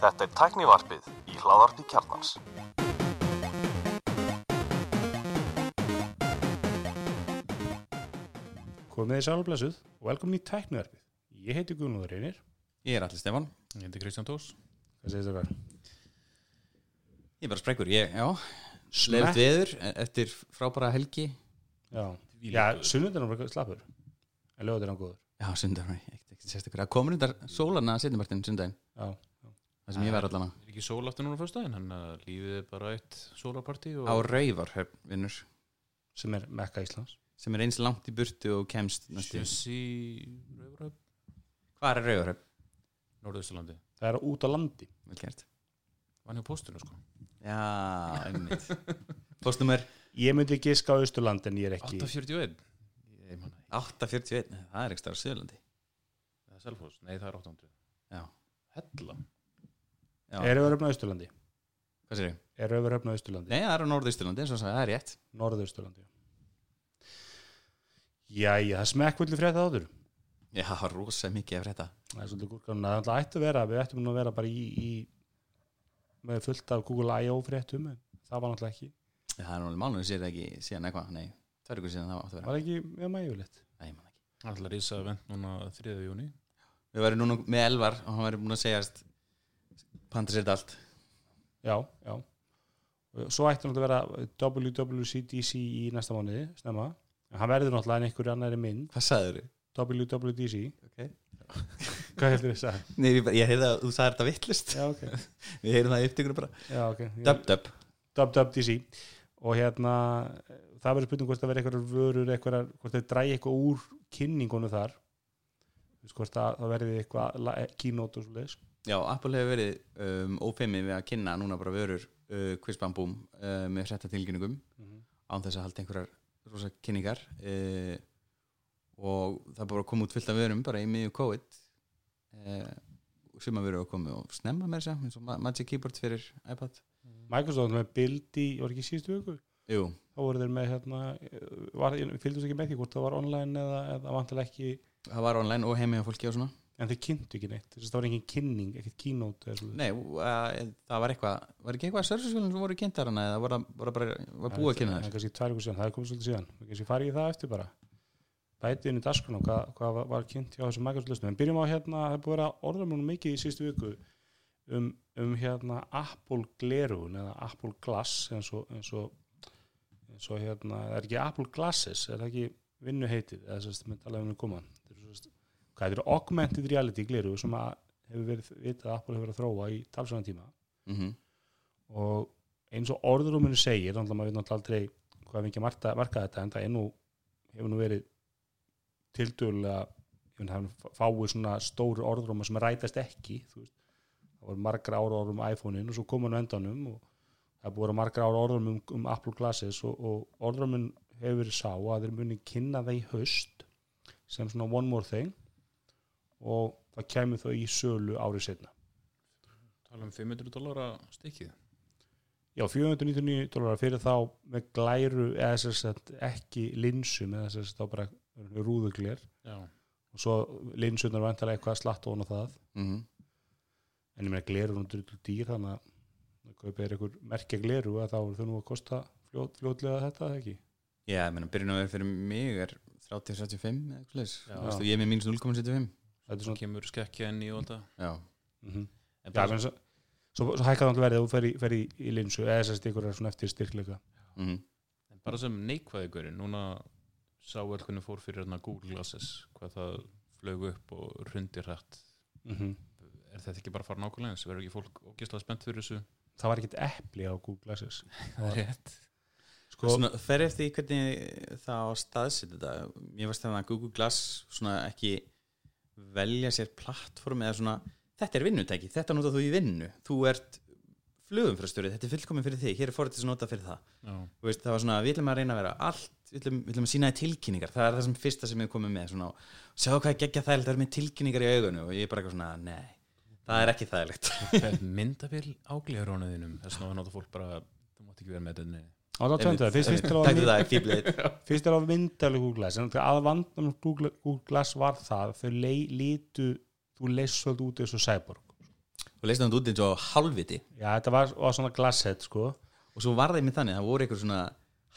Þetta er tæknivarpið í hláðarpi kjarnans. Komið þið sálblessuð og velkomin í tæknivarpið. Ég heiti Guðnúður Reynir. Ég er allir Stefan, Ég heiti Kristján Tós Hvað segir þetta hver? ég er bara sprekkur, ég, já. Leifut veður e- eftir frábæra helgi Já, já sunnundin er slappur. En lögur er hann góður. Já, sundar, ekkert ekki sérstaklega. Það komur undar sólana setjumartin sundaginn Já, Það sem ég var allan Er ekki sól aftur núna fyrst daginn Þannig að lífið er bara eitt sólarparti og á Rauvar, vinnur sem er Mekka Íslands. sem er eins langt í burtu og kemst Sjössi Rauvaröf Hvað er Rauvar, Norðausturlandi. Það er út á landi. Vann hjá postinu sko? Já, einmitt. Postnummer Ég myndi giska á Austurland en ég er ekki... 841 Ég manna 841, Nei, það er ekki starf Suðurlandi. Það er Selfoss Nei það er 800 Já, Hella já. Er öðröfn á Austurlandi? Hvað sér ég? Er öðröfn á Austurlandi? Nei, það er á Norðausturlandi, eins og það er rétt Norðausturlandi. Jæja, það smekkvöldi frétta áður. Já, rosa mikið af þetta Það er svolítið gúrkanum. Það ætti að vera, við ættum nú að vera bara í, í með fullt af Google I.O. fréttum, en það var náttúrulega ekki. Já, það er náttúrulega mánuður sér ekki síðan eitthvað Nei, það er ykkur síðan það átt að vera Var ekki með maður yfirleitt. Nei, ég man ekki Það er alltaf rísa vend núna 3. júni Við varum núna með Elvar og hann væri búin að segjast Panta sér allt Já, já. Svo ætti náttúrulega að vera WWCDC í næsta mánuði, snemma. En hann verður náttúrulega en einhverju annari mynd, Hvað sagður þau? WWDC. Okay. Hvað heldur þið að segja? Nei, ég, heyrði að þú sagði þetta vittlist Já, ok. Við heyrðum það í upptökunum bara Já, ok. Dub, dub WWDC. Og hérna, það verður spurning hvort það verður einhverjar vörur, einhverjar, hvort það drægi eitthvað úr kynningunum þar. Hvort það, það verði eitthvað la- keynote og svo leiðis. Já, Apple hefur verið um, ófemi við að kynna núna bara vörur uh, quizbambúm uh, með hrætta tilkynningum án þess að halda einhverjar rosa kynningar uh, og það bara að koma út fullt af vörum bara í miðju COVID uh, sem að vöru að koma og snemma með þess eins og Ma- Magic Keyboard fyrir iPad Microsoft með build í, var ekki síðustu viku? Jú, Þá voru þeir með hérna, var, fylgdust ekki með því hvort það var online eða, eða vantilega ekki, það var online og heimi á fólki og svona en þeir kynntu ekki neitt. Þess að það var engin kynning, ekkert keynote eða svo. Nei, uh, það var eitthvað var ekki eitthvað servicefélum sem voru kynntar hana eða það- var, það bara, var búið að kynna Það þér er kannski tvær ykkur síðan, það er komið svolítið síðan. Kannski farið í það eftir bara. Bætið inn í dasgrunum, hvað, hvað var, var kynnt hjá þessum Microsoft listum. En byrjum á hérna, það er búið að vera orðamjónum mikið í síðustu viku um, um hérna Apple glerun eða Apple Glass eins og, eins og, eins og hérna, ekki ekki vinnu heitið, eða að með talaðum við koma. Hvað þetta er augmented reality gleru sem að hefur verið vitað að Apple hefur verið að þróa í talsvæðan tíma. Mm og eins og orðurúminu segir þannig að maður veit náttúrulega aldrei hvað mikið marka, marka þetta en það er nú, hefur nú verið tildurlega fáið svona stóru orðrúma sem rætast ekki það voru margra ára orðrum iPhone-in og svo kom hann á endanum og það búið margra ára orðrum um, um Apple Glasses og, og orðrumin hefur verið sá að þeir muni kynna það í haust sem svona one more thing og það kemur þau í sölu árið setna Tala um 500 dólara stikkið Já, 499 dólarar fyrir þá með glæru eða sem sagt ekki linsum eða sem sagt þá bara rúðuglir Já. Og svo linsunar vantarlega eitthvað slatt ofan á það. -hmm. en ég meina gleru er drullu dýr þannig að það kaupið er einhver merkja gleru að þá er þau nú að kosta fljót, fljótlega þetta eða ekki Já, ég meina, byrjun að vera fyrir mig er 30-75 eða eitthvað slags ég er með mínus 0,75 Þetta er Svo svona kemur skekkja inn í og alltaf Já, mm -hmm. En Já, menn svo, svo, svo hækkað náttúrulega verið að þú fer í, fer í, í linsu eða sem sagt einhverjar svona eftir styrkleika mm En bara sem neikvæðigurinn, núna sá vel hvernig fór fyrir hérna Google Glasses, hvað það flög upp og rundi hrætt. mm Er þetta ekki bara að fara nákvæmlega eins? Verður ekki fólk ógislega spennt fyrir þessu? Það var ekkert epli á Google Glasses Það er rétt. Sko, Svona, fer eftir hvernig það á staðsitt þetta. Mér varst að Google Glass svona ekki velja sér plattform eða svona, þetta er vinnutæki þetta notar þú í vinnu, þú ert flugumfrastöri, þetta er fullkomin fyrir þig. Hér er til að nota fyrir það. Veist, það var svona, við ætlum að reyna að vera allt við ætlum, við ætlum að sína þér tilkynningar. Það er það sem fyrsta sem við komum með svona, sjá hvað geggja þægilegt, það er með tilkynningar í augunum. Og ég er bara eitthvað svona, nei það er ekki þægilegt. Það myndabill áglíðarónuðinum þú á það töndu það, fyrst, fyrst er á Takk fyrir það, fíblið fyrst á myndalega Google Glass en að vandam Google, Google Glass var það þau lei- lítu þú leist svolítið út eins og cyborg. Og leist hann út eins og halvviti já, þetta var, var svona glasshead sko. Og svo var það með þannig, það voru einhver svona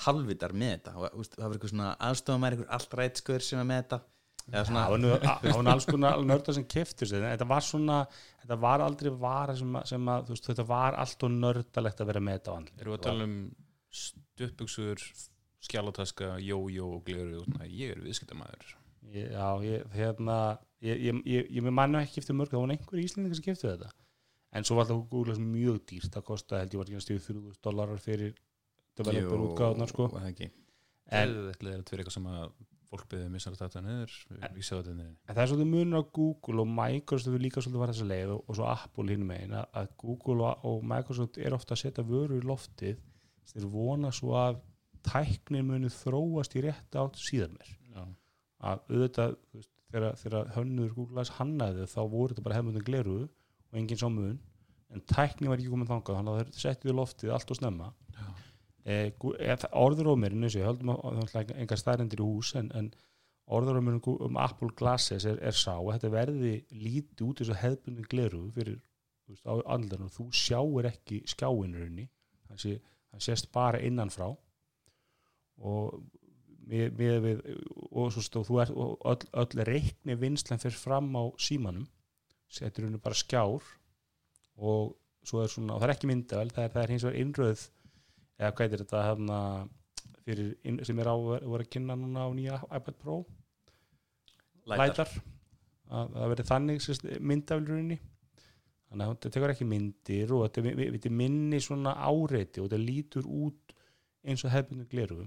halvvitar með þetta. Og, það var einhver svona aðstofamær, einhver allrætskör sem var með þetta. Eða svona, það var alls konar nördar sem keftur sig. Þetta var svona, þetta var aldrei vara sem, að- sem að, þú veist, þetta var allt og nördalegt að vera með þetta á andli Að um stuppbuxur, skjálataska, jójó og gleru ég er viðskiptamæður Ég- Já, ég, hérna ég, ég, ég, manna ekki eftir mörg það var einhver íslendingar sem keftu þetta. En svo var það Google mjög dýrt það kostaði held ég var ekki að stíðu 3000 dólarar fyrir developer útgáðunar sko. var það ekki. en, Eða þetta er eitthvað sem að fólk beðið missar að þetta en það er svolítið munur á Google og Microsoft við líka svolítið var þessa leið og, og svo Apple hinn megin að, að Google og, og Microsoft er ofta að setja vöru í loftið þeir vona svo að tæknin munið þróast í rétt átt síðan mér Já, að auðvitað þegar, þegar hönnuður Google Glass hannaði þá voru þetta bara hefðmundin gleruðu og engin sámuðun en tækni var ekki komin þangað þannig að þeir settið loftið allt og snemma. E, orðurómirinn eins og ég höldum að það er engar stærendir í hús en, en orðurómirinn um Apple Glasses er, er sá að þetta verði lítið út eins og hefðbundin gleruðu fyrir veist, á andlarinn og þú sjáir ekki skjáinurinn það sé, það sést bara innanfrá. Og með, með við og svo stóð þú er og öll, öll reikni vinslan fyrir fram á símanum. Setur henni bara skjár og er svona, og það er ekki myndavel það er, það er hins vegar innröð eða hvað er þetta hérna fyrir, sem er á að kynna núna á nýja iPad Pro. Lætar að það verði þannig myndavlurinn þannig að þetta tekur ekki myndir og þetta, vi- þetta minni svona áreiti og þetta lítur út eins og hefðbundu gleru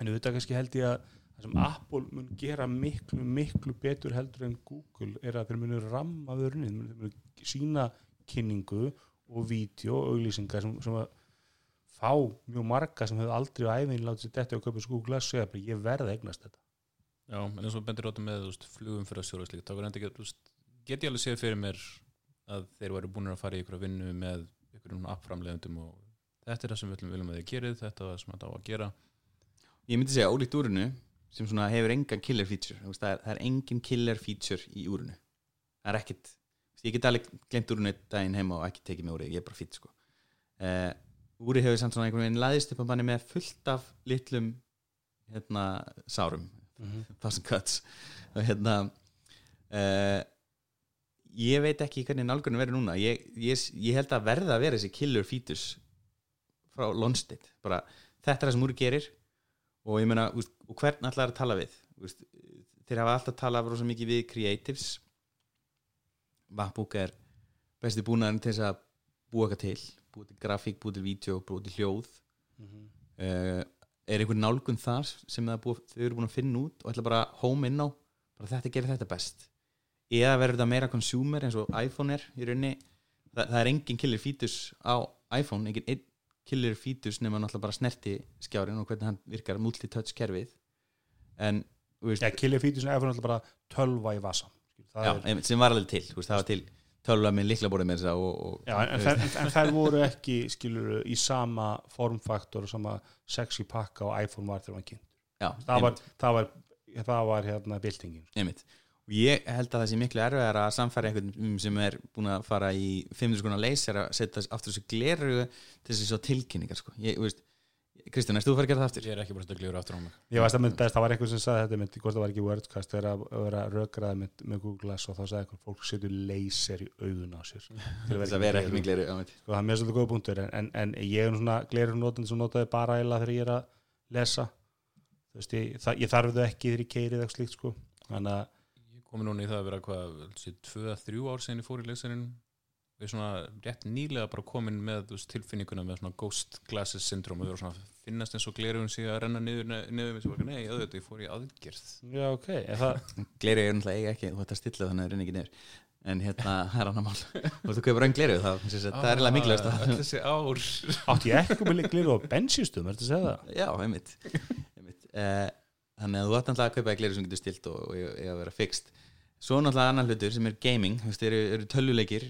en auðvitað kannski held ég að það sem Apple mun gera miklu, miklu betur heldur en Google er að þeir munu ramma vörunni, þeir munu sína kynningu og vídeo og auglýsingar sem, sem að fá mjög marga sem hefur aldrei á æfinni látið sér þetta og köpa svo Google og segja bara ég verði að eignast þetta. Já, en eins og bendir rátum með flugum fyrir að sjóra slíkt þá verður enda ekki, get ég alveg séð fyrir mér að þeir væru búin að fara í ykkur að vinnu með ykkur appframlegundum og þetta er það sem við viljum, að þið gerið þetta er það sem þetta á að gera. Ég myndi segja ólíkt úrunu sem svona hefur engan killer feature það, er, það er engin killer feature í úrunu það er ekkit ég get alveg glemt úrunu einn daginn heima og ekki tekið með úrið, ég er bara fýtt sko. uh, úrið hefur samt svona einhvern veginn laðist upp á banni með fullt af litlum hérna, sárum thousand cuts. Og hérna uh, ég veit ekki hvernig nálgunum verður núna. Ég, ég, ég held að verða að vera þessi killer features frá Lonsted bara þetta er það sem úr gerir og ég meina, og hvern allar að tala við? Úst, þeir hafa alltaf talað rosa mikið við creatives. MacBook er besti búnaðurinn til þess að búa eitthvað til. Búa til grafík, búa til vídeo, búa til hljóð. Uh, er einhver nálgun þar sem búið, þau eru búin að finna út og ætla bara home inn á? Bara þetta gerir þetta best eða verður þetta meira consumer eins og iPhone er í rauninni. Það, það er engin killer features á iPhone engin einn killer features nema náttúrulega bara snerti skjárin og hvernig hann virkar multitouch kerfið. En Já, Killer Features er náttúrulega bara tölva í vasa það já, er, sem var alveg til veist, það var til tölva með líkla bórið með þess að en, en, þær voru ekki skilur í sama formfaktor og sama sexy pakka og iPhone var þegar hann kynnt já, það var, það var, það var hérna byltingin einmitt og ég held að það sé miklu erfiðar að samfæra einhvern sem er búin að fara í 500 skona leys er að setja aftur þessu gleru til þessi svo tilkynningar sko. ég, veist, Kristján, erst þú að fara að gera það aftur? ég er ekki bara að gljóra aftur á mig. Ég veist að mynd, það var einhver sem sagði þetta mynd, hvort það var ekki Wordcast, þegar að vera rökraði með, með Google Glass og þá sagði eitthvað fólk setur laser í augun á sér. Til Þess að vera ekki með gleru sko, það er mjög svolítið góða punktur en, en, en ég er nú svona glerur notandi sem notaði bara eila þegar ég er að lesa þú veist, ég, það, ég þarf þau ekki þegar ég keiri eða eitthvað slíkt sko þannig að ég komi núna í það að vera hvað sé, tvö að þrjú ár sen ég fór í leysarinn við svona rétt nýlega bara komin með veist, tilfinninguna með svona ghost glasses syndrom og við erum svona finnast eins og glerun sig að renna niður, niður sem var nei, auðvitað, ég fór í aðgerð. Já ok, er það, gleru er eiga ekki þú ætti að stilla þannig að það er ekki niður. En hérna, það er annar mál. Og þú kaupir enn gleru það, það er eiginlega mikilvægast Ah, þessi ár. Átti ég ekki með gleru á bensinstum, er þetta að segja það? já, einmitt, einmitt. Uh, þannig að þú ætti náttúrulega að kaupa gleru sem getur stilt og, og eiga að vera fixt svo náttúrulega annar hlutur sem er gaming. Þú veist, eru, eru tölvuleikir.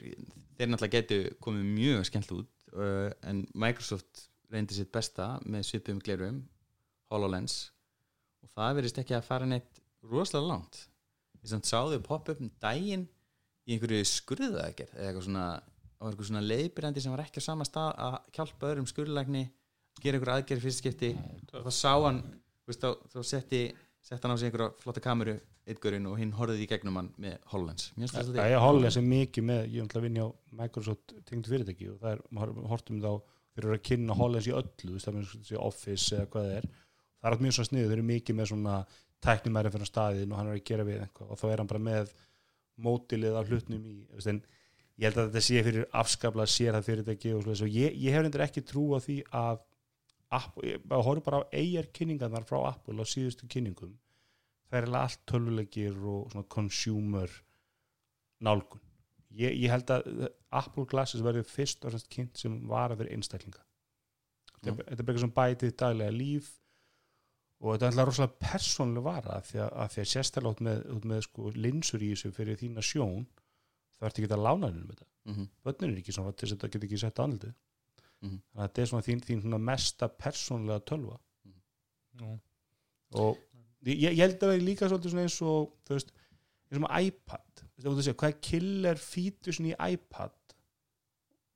Þeir náttúrulega getur komið mjög skemmt út uh, en Microsoft reyndi sitt besta með svipum glerum HoloLens og það verðist ekki að fara neitt rosalega langt. Ég samt sáðu poppa upp um daginn í einhverju skurðaðgerð eða eitthvað svona, einhverju svona leiðbyrjandi sem var ekki á sama stað að hjálpa öðrum skurðlækni gera einhverju aðgerð í fyrst skipti. Og þá sá hann veist, þá, þá setti, setti hann á sig einhverja flotta kameru eitgurinn og hinn horfði í gegnum hann með finnst það er Hollands er mikið með, ég er náttúrulega að vinja á Microsoft tengdu fyrirtæki og það er, maður hortum þá fyrir að kynna Hollands í öllu, það er Office eða hvað það er, það er allt mjög svo sniðu þeir eru mikið með svona tæknimæri fyrir staðin og hann er að gera við eitthvað og þá er hann bara með mótilið af hlutnum í, en ég held að þetta sé fyrir afskaplega sér það fyrirtæki og, og ég, ég hef að ég bara á eigjar kynningarnar frá Apple á síðustu kynningum. Það er eiginlega allt tölvulegir og svona consumer nálgun. Ég, ég held að Apple Glasses verður fyrst og fremst kynnt sem vara fyrir einstaklinga. Þetta, Mm. er bara eitthvað sem bætið daglega líf og þetta er alltaf rosalega persónlega vara af því að, að, því að sérstaklega út með, út með sko, linsur í þessu fyrir þína sjón það ert ekki að lána henni um þetta. Mhm. börnin er ekki svona til þess að þetta getur ekki sett á andlitið Þannig að þetta er svona þín, þín svona mesta persónlega tölva. Já. og ég, ég held að það er líka svolítið svona eins og þú veist, eins og iPad. Þú veist, hvað er killer featuresin í iPad?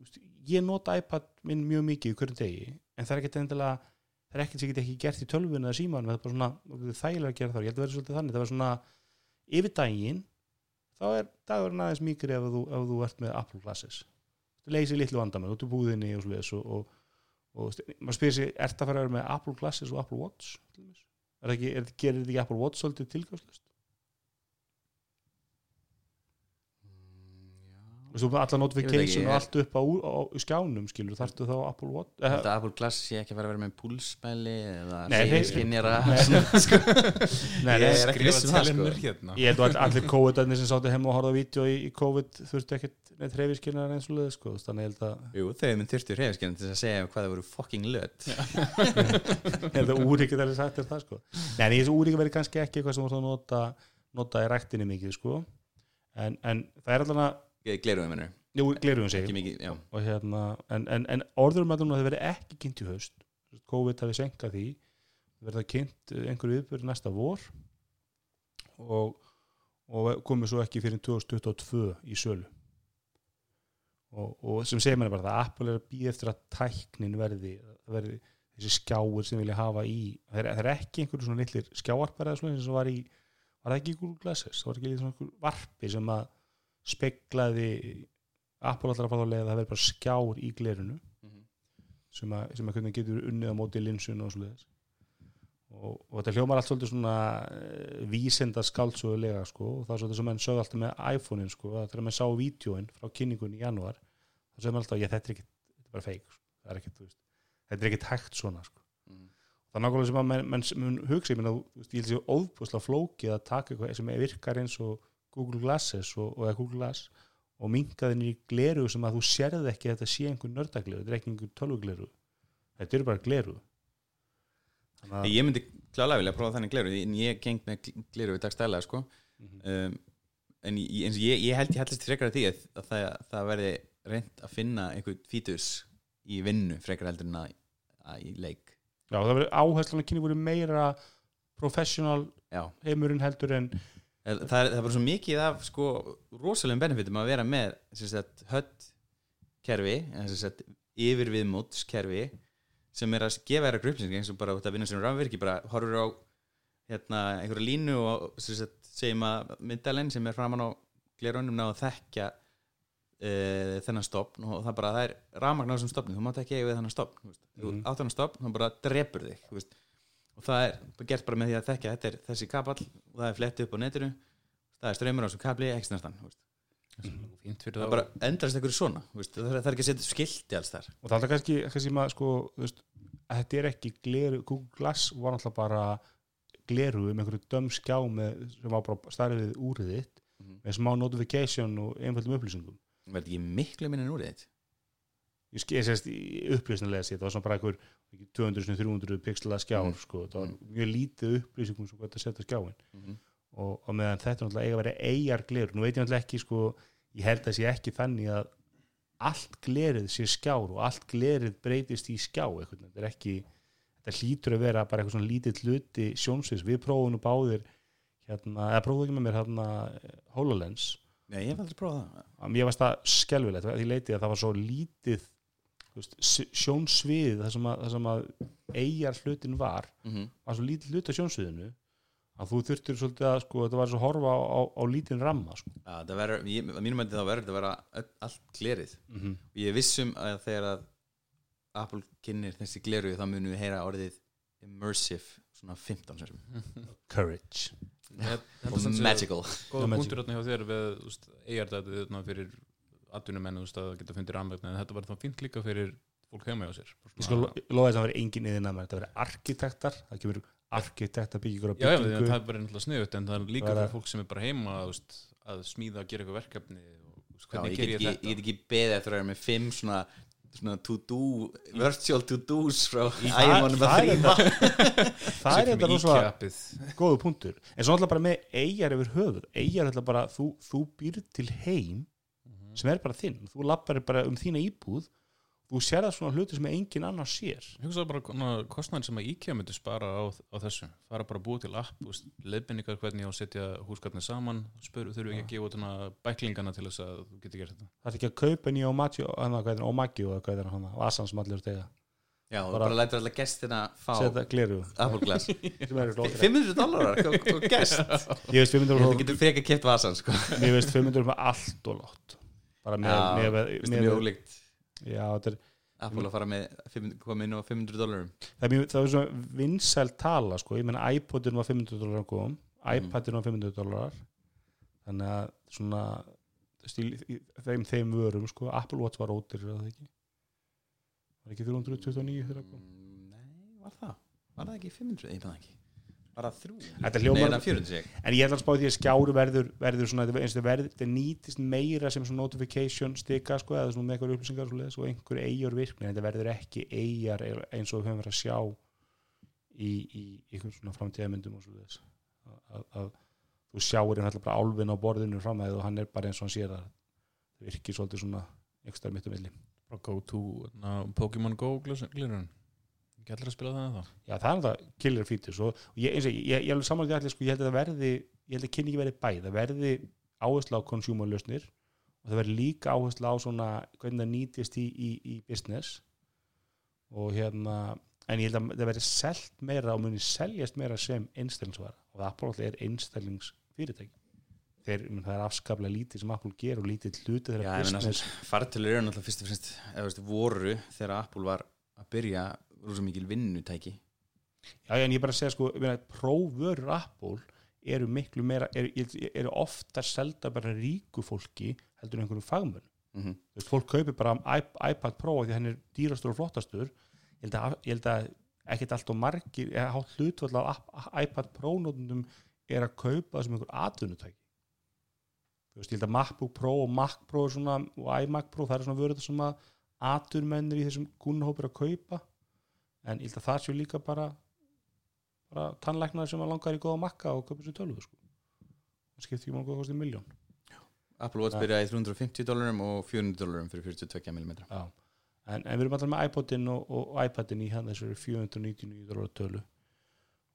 Veist, ég nota iPad minn mjög mikið í hverju degi en það er ekkert endilega það er ekkert sem ég get ekki gert í tölvun eða síman það er bara svona það þægilega að gera það. Ég held að vera svolítið þannig. Það var svona yfir daginn þá er dagurinn aðeins mýkri ef þú, ef þú ert með Apple Glasses þú leysir litlu vandamenn út úr búðinni og, svoleiðis og, og, og, maður spyrir sig, ert að fara að vera með Apple Glasses og Apple Watch er það ekki, er, gerir þetta ekki Apple Watch svolítið tilgangslust þú veist, alla notification ekki, og ég- allt upp á, á, á skjánum skilur, þarftu þá Apple Watch? Eh, Þetta Apple Glass sé ekki að að vera með púlsmæli eða Nei, þeir- skinnjara Nei. sko. nei, Ég nei, er ekki Skrifa viss um tælinur sko. hérna. Ég held að allir COVID-arnir sem sáttu heima og horfða á vídeo í, í COVID þurftu ekkert neitt hreyfiskilnar eins og leið sko, þannig ég held að Jú, þau minn þurftu hrefiskinn til að segja hvað það voru fucking löt. Ég held að úri ekki þeirri sagt er það sko. Nei, en þessu úri verið kannski ekki eitthvað sem voru að nota, nota í ræktinni mikið sko. En, en það er allan að Gleruðum mennur, jú, gleruðum sig mikið hérna, en, en, en orður með það verið ekki kynnt í haust. COVID hafi senkað því. Verða kynnt eh, einhverju viðbjörn næsta vor. Og, og komið svo ekki fyrir 2022 í sölu. Og, og sem segir mér bara að Apple er að býða eftir að tæknin verði, verði þessi skjáir sem vilja hafa í. Það er, það ekki einhverju svona litlir skjáarpar eða svona sem var í, var það ekki í Google Glasses? Það var ekki svona einhver varpi sem að speklaði Apple alltaf að fara að leiða að það verði bara skjár í glerinu Mhm. sem að, sem að hvernig getur unnið á móti linsun og svo leiðis og, og þetta hljómar allt svolítið svona uh, vísenda skáldsögulega sko og það er svolítið sem menn sögðu alltaf með iPhone-in sko að þegar menn sá vídjóin frá kynningunni í janúar þá sögðu menn alltaf, ég þetta er ekki þetta er bara feik, sko. það er ekki, þú veist þetta er ekki hægt svona sko Mhm. það er nákvæmlega sem að menn hugsa ég, veist, ég held sér óðbúslega flókið að taka eitthvað sem virkar eins og Google Glasses og, og Google Glass og minka þinn í gleru sem að þú sérð ekki að þetta sé einhver nördagleru, þetta er ekki einhver tölvugleru þetta eru bara gleru Ég myndi klálega vilja prófa þannig gleru en ég geng með gleru í dagstælega sko. Mhm. um, en ég, eins og ég, ég held ég hellist frekar að því að, að það, það verði reynd að finna einhvern fítus í vinnu frekar heldur en að, að í leik Já, það verður áherslan að kynni voru meira professional heimurinn heldur en það er, það er bara svo mikið af sko rosalegum benefitum að vera með sem sagt, hödd kerfi sem sagt, yfir viðmótskerfi sem er að gefa þér að upplýsing eins og bara út að vinna sem rafvirki bara horfur á hérna, einhverja línu og segjum að myndalinn sem er framan á glerunum ná að þekkja uh, þennan stopn og það bara það er rafmagn á þessum stopni, þú mátt ekki eiga við þennan stopn þú, veist. þú Mhm. átt þennan stopn, þá bara drepur þig. Og það er gert bara með því að þekkja þetta er þessi kapall og það er flett upp á netinu. Það er ströymur á þessu kapli, ekki fyrir það þá. bara endrast einhverju svona veist. það er, er ekki að setja skilti alls þar. Og það er kannski, kannski maður sko veist, að þetta er ekki gleru Google Glass var náttúrulega bara gleru um einhverju döm skjá með, sem var bara starfið við úrið þitt Mhm. með smá notification og einföldum upplýsingum. Verður ekki miklu minni núrið þitt? Ég upplýsnilega sér það var svona bara einhver 200-300 pixla skjár Mhm. sko, það var Mhm. mjög lítið upplýsingum sem hvað þetta setja skjáin mm -hmm. og, og meðan þetta er náttúrulega eiga að vera eigar glerur, nú veit ég náttúrulega ekki sko, ég held að sé ekki þannig að allt glerið sé skjár og allt glerið breytist í skjá þetta er ekki þetta hlýtur að vera bara eitthvað svona lítið hluti sjónsviðs, við prófum nú báðir hérna, eða prófum ekki með mér hérna HoloLens. Nei, ég hef aldrei prófað það. Að mér varst það skelvilegt að því leiti að það var svo lítið sjónsvið það sem að, það sem að eigjar hlutin var mm -hmm. var svo lítið hlut af sjónsviðinu að þú þurftir svolítið að sko, þetta var svo horfa á, á, á lítinn ramma sko. Já, það verður, að mínum mæti þá verður þetta að vera öll- allt glerið mm -hmm. og ég vissum að þegar að Apple kynir þessi gleru þá munum við heyra orðið immersive svona 15 sérum Courage og og magical góða punktur hérna hjá þér við eigartætið hérna fyrir atvinnumenn að geta fundið rafmagn en þetta var þá fínt líka fyrir fólk heima hjá sér. Ég sko lo- lofa þess að það veri engin yðin að mér. Þetta veri arkitektar, það kemur arkitektar byggingur á já, já, byggingu. það er bara náttúrulega sniðut en það er líka Það fyrir fólk sem er bara heima veist, að smíða að gera eitthvað verkefni og Já, hvernig ég, ger get, ég ég, þetta? ég get ekki beðið eftir að vera með fimm svona, svona to do virtual to do's frá ægjumanum að það er þrýfa það er þetta rosa IKEA-appið. góðu punktur. En svo náttúrulega bara með eigjar yfir höfuð. Eigjar er bara, þú, þú býr til heim sem er bara þinn. Þú lappar bara um þína íbúð þú sér það svona hluti sem engin annar sér. Hugsaðu bara kostnæðin sem að IKEA myndi spara á, á þessu fara bara að búa til app leifbendingar hvernig ég á að setja húsgarnir saman spur, þurfum ekki að gefa hana bæklingana til þess að þú getur gert þetta. Það er ekki að kaupa nýja er hann vasan sem allir stega Já, og Bara- bara lætur alltaf gestina fá setja gleru Apple Glass. Sem er flott. 500 dólarar, hvað gest ég veist 500 Þú og getur frekar keft vasan, sko. Mér veist 500 með allt og lott bara með, mjög er Apple að fara með 500 koma inn á 500 dólarum það er, það er svona vinsæl tala sko. ég menna iPodin var 500 dólar kom iPadin var 500 dólar þannig að svona stíl, þeim, þeim vörum sko. Apple Watch var ótir það ekki var ekki 329 þegar það kom Mm, Nei, var það? Var það ekki 500? Ég fann það ekki Var það þrjú? Þetta Nei, hljómar- það 400 seg en ég ætla að spá því að skjáru verður, verður svona, eins og verður, það nýtist meira sem svona notification stika sko, eða svona með eitthvað upplýsingar og svoleiðis, og einhver eigur virkni en þetta verður ekki eigar eins og við höfum verið að sjá í, í, einhvern svona framtíðamyndum og svoleiðis. Að, þú sjáur hann bara álfin á borðinu framæð og hann er bara eins og hann sér að það virkir svolítið svona einhverstað mitt um milli. Bara go to na, Pokemon Go glirun allir að spila það þá? Já, það er það killer features og ég, eins og, ég, ég, ég alveg samanlega allir sko, ég held að það verði ég held að kynni ekki verði bæð, það verði áherslu á consumer lausnir og það verði líka áherslu á svona hvernig það nýtist í, í, í business og hérna en ég held að það verði selt meira og muni seljast meira sem einstaklingsvara og það Apple alltaf er einstaklingsfyrirtæki þeir, menn, það er afskaplega lítið sem Apple ger og lítið hluti meina business. fartölur eru náttúrulega fyrst og fremst eða þú veist, voru þegar Apple var að byrja rosa mikil vinnutæki Já, en ég bara segja sko, prófvörur Apple eru miklu meira, eru, eru ofta selda bara ríku fólki heldur en einhverjum fagmönn. mm -hmm. Fólk kaupir bara iP- iPad Pro því hann er dýrastur og flottastur. Ég held að, ég held að ekkert allt og margir, eða hátt hlutvall af iPad Pro nótundum er að kaupa sem einhver atvinnutæki. Þú veist, ég held að MacBook Pro og Mac Pro svona, og iMac Pro, það er svona vörður sem að atvinnumennir í þessum kunnahópir að kaupa en ég held að það séu líka bara bara tannlæknar sem að langar í góða makka og köpa sér tölvu sko. það skiptir ekki máli hvað kostið miljón Apple Watch Ja. byrjaði í 350 dólarum og 400 dólarum fyrir 42 mm. En, en við erum alltaf með iPodin og, og iPadin í hann þessari 499 dólar tölu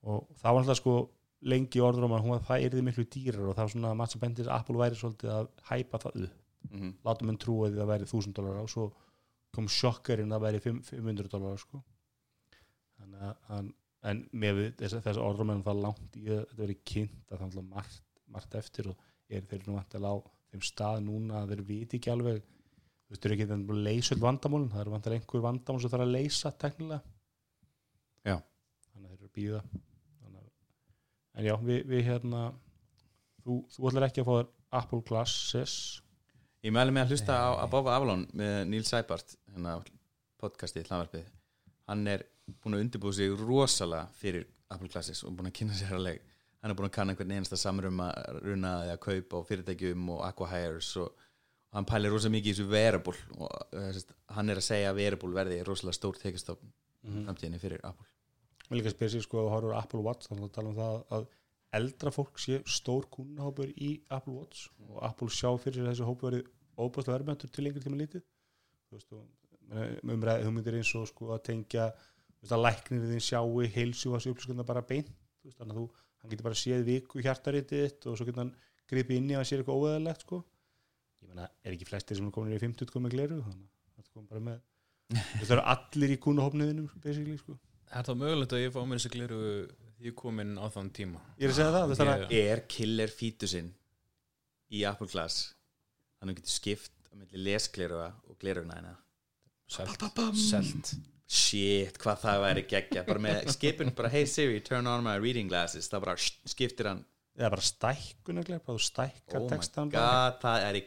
og það var alltaf sko lengi orður um að hún, það erði miklu dýrar og það var svona maður sem bendir að Apple væri svolítið að hæpa það upp mm -hmm. láta trúa því að það væri 1000 dólar og svo kom sjokkarinn að það væri 5 500 dólar sko. Hann- en með þess, þess orðum en það langt í að þetta verið kynnt að það er margt, margt eftir og er þeir nú vantilega á þeim stað núna að þeir viti ekki alveg þú veist, þeir eru ekki þannig að leysa öll vandamálun það eru vantilega einhver vandamál sem þarf að leysa teknilega Já. þannig að þeir eru að býða þannig en já, við, við hérna þú, þú ætlar ekki að fá þér Apple Glasses. Ég mæli mig að hlusta á Above Avalon með Neil Seibart hérna podcastið, hlaðvarpið hann er búin að undirbúið sig rosalega fyrir Apple Classes og búin að kynna sér að leik. Hann er búin að kanna einhvern einasta samrum að runa eða kaupa á fyrirtækjum og aquahires og, og hann pælir rosa mikið í þessu wearable og sest, hann er að segja að wearable verði rosalega stór tekistofn mm framtíðinni fyrir Apple. Mér líka spyrir sig sko að horfur Apple Watch þannig að tala um það að eldra fólk sé stór kunnahópur í Apple Watch og Apple sjá fyrir sér þessi hópu verið óbúslega verðmæntur til lengri tíma lítið þú veist og umræði hugmyndir eins og sko að tengja veist að læknir þín sjáu heilsu og þessu upplýskunna bara beint þú veist þannig að þú, hann getur bara séð viku hjartaritið þitt og svo getur hann gripið inn í að hann sér eitthvað óeðalegt sko ég meina, er ekki flestir sem er komin í 50 komið gleru þannig að það kom bara með það eru allir í kúnahopniðinum basically, sko. Er það mögulegt að ég fá mér þessi gleru því ég komin á þann tíma? ég er að segja það, það er að er killer fítusinn í Apple Glass þannig að þú getur skipt á milli lesgleruga og glerugna hérna Selt, selt. shit, hvað það væri geggja bara með skipin, bara hey Siri, turn on my reading glasses. Það bara skiptir hann. Það er bara stækkun þú stækkar oh my textan god, það, er,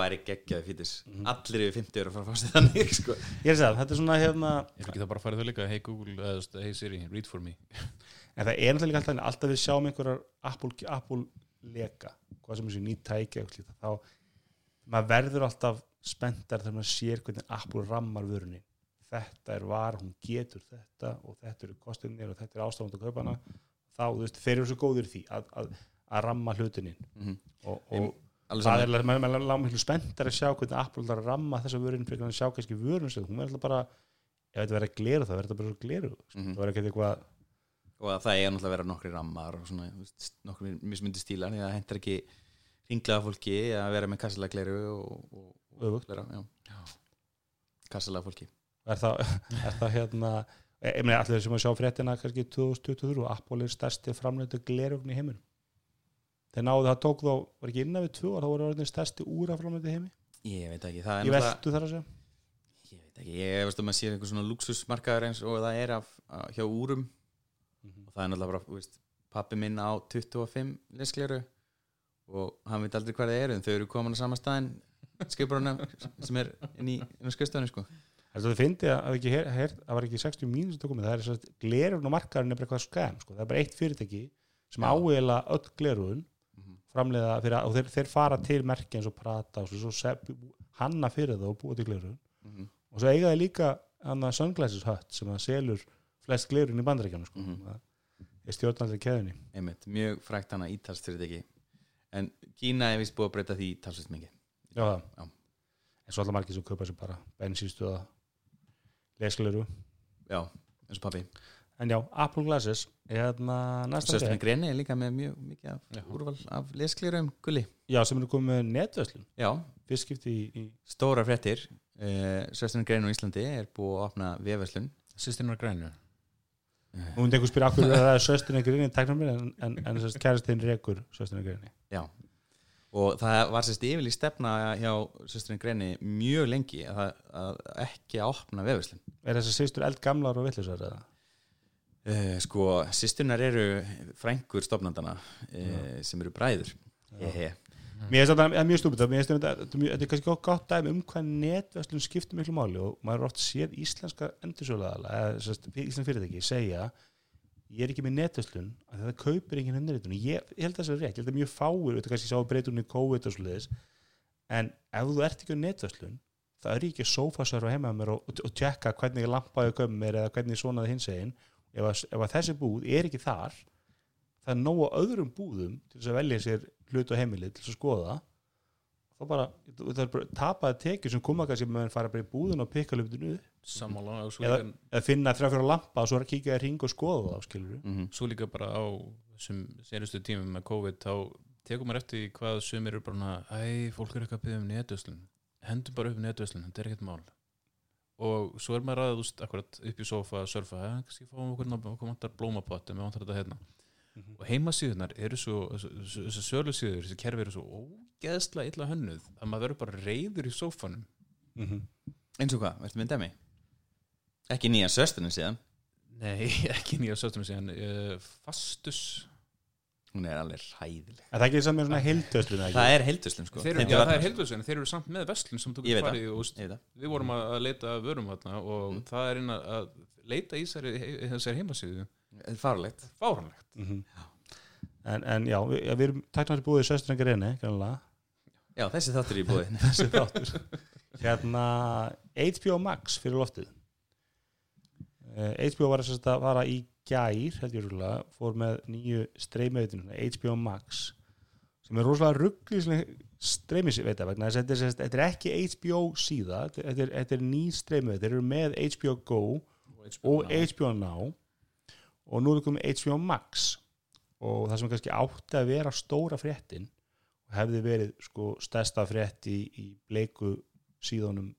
væri geggjaði fítus allir yfir 50 eru að fara að fá sér þannig sko. ég er að þetta er svona hérna Ég er ekki það bara að fara þau líka. Hey Google, eða veist, hey Siri, read for me. En það er náttúrulega alltaf, alltaf við sjáum einhverjar Apple, Apple leka hvað sem er sér nýtt tækja þá maður verður alltaf spenntar þegar maður sér hvernig Apple rammar vörunni. Þetta er var, hún getur þetta og þetta eru kostinir og þetta er ástafand að kaupa hana þá, þú veist, þeir eru svo góðir í því að, að, að ramma hlutinni Mhm. og, Ég- og alveg það er maður er miklu spenntar að sjá hvernig Apple ætlar að ramma þessa vörun fyrir að sjá kannski vörun hún er alltaf bara ef þetta verður að gleru það verður þetta bara svo gleru Mhm. það verður ekki eitthvað og að það er náttúrulega að vera nokkri rammar og svona, nokkri mismundi stílar að það hendur ekki ringlaða fólki að vera með kassalega gleru og, og, já. kassalega fólki. Er það, er það hérna e, ég meina allir sem að sjá fréttina kannski 2023 og Apple er stærsti framleitu glerugn í heiminum? Þeir náðu það tók þó, var ekki innan við tvö og það voru orðin stærsti úra framleitu heimi? Ég veit ekki, það er ég veldu þar að segja. Ég veit ekki, ég veist að maður sér einhver svona luxusmarkaður eins og það er af, hjá úrum. Og það er náttúrulega bara, veist, pappi minn á 25 leskleru og hann veit aldrei hvað það eru en þau eru komin á sama staðin skipurinn sem er inn í, í skrifstofunni sko. Þess að þið fyndi að það það var ekki 60 mínus að það er þess að glerugn og markaðurinn er bara eitthvað skam sko. það er bara eitt fyrirtæki sem áeila öll glerugn Mhm. framleiða fyrir, og þeir, þeir fara til merki eins og prata og svo, svo hanna fyrir það og búa til glerugn Mhm. og svo eiga þeir líka hann að Sunglasses Hut sem að selur flest glerugn í bandaríkjana sko. Mhm. það er stjórnaldri keðinni mjög frækt hana ítalst fyrirtæki en Kína er vist búið að breyta því talsvist mikið Já. Já. En svo allar margir sem kaupa sér bara bensínstöða lesgleru. já, eins og pappi En já, Apple Glasses hérna frétt. Greni er líka með mjög mikið af Já. úrval af lesklerum gulli Já, sem eru komið með netverslun. já, Fyrst skipti í, í stóra fréttir uh, Sösturinn Greni á Íslandi er búið að opna Sýstirinn var grænu Nú myndi einhver spyrja akkur það er sösturinn ekki rinni tæknum mér en, en, en að kærastinn rekur sösturinn ekki rinni. já. Og það var sérst yfirlýst stefna hjá Sösturinn Greni mjög lengi að, að ekki að opna vefverslun. Er þess að sýstur eldgamlar og vittlisar eða? uh, sko, sýstunar eru frængur stofnandana uh, sem eru bræður. Hehe. Mér finnst þetta það mjög stúpid þetta er kannski gott dæmi um hvað netverslun skiptir miklu máli og maður er oft séð íslenska endursöluðala íslensk fyrirtæki segja ég er ekki með netverslun að þetta kaupir enginn henniritun ég, ég held að það er rétt, ég held að mjög fáir þetta kannski sá breytunni COVID og svoleiðis en ef þú ert ekki á netverslun það er ekki að sófasörfa heima mér og, og, tjekka hvernig lampaði kömmur mér eða hvernig svonaði hins egin ef, ef þessi búð er ekki þar það er nóg á öðrum búðum til þess að velja sér hlut og heimili til þess að skoða. Þá bara, það er bara tapaði tekjur sem koma kannski með að fara bara í búðun og pikka svo eða, líka, eða finna þrjá fyrir lampa og svo er að kíka í ring og skoða það skilur mm svo líka bara á þessum senustu tímum með COVID þá tekum maður eftir hvað sumir eru bara æ, fólk er eitthvað að byggja um netvöslun. Hendur bara upp netvöslun, þetta er ekkert mál. Og svo er maður að úst, akkurat upp í sofa að surfa, kannski fáum okkur okkur vantar blómapott, en við vantar þetta hérna og heimasíðunar eru svo þessi sölusíður, þessi kerfi eru svo ógeðslega illa hönnuð að maður verður bara reyður í sófanum. Mm -hmm. eins og hvað, verður með dæmi ekki nýja sösturinn síðan? Nei, ekki nýja söstunum síðan uh, fastus. Hún er alveg hæðileg en það er ekki saman með svona heildöslun það er heilduslum sko. Þeir já, það er heilvöslun, þeir eru samt með vestlun sem veit farið úst, við vorum að leita vörum þarna og Mm. það er inn að- leita í þessari, í þessari heimasíðu Þetta er farlegt. Fáranlegt mm en, en já, við, ja, við erum taknari búið í söstrengar reyni kannilega já, þessi þáttur er í búið. Þessi þáttur. Hérna HBO Max fyrir loftið. Uh, HBO var þess að fara í gær held ég rúglega, fór með nýju streymiðutinu, HBO Max sem er rosalega ruggli streymis veit að vegna þess að þetta er, er ekki HBO síða, þetta er, þetta er ný streymiðut, þeir eru með HBO Go og HBO Now og nú er komið HBO Max. Og það sem kannski átti að vera stóra fréttin og hefði verið sko stærsta frétt í, í bleiku síðunum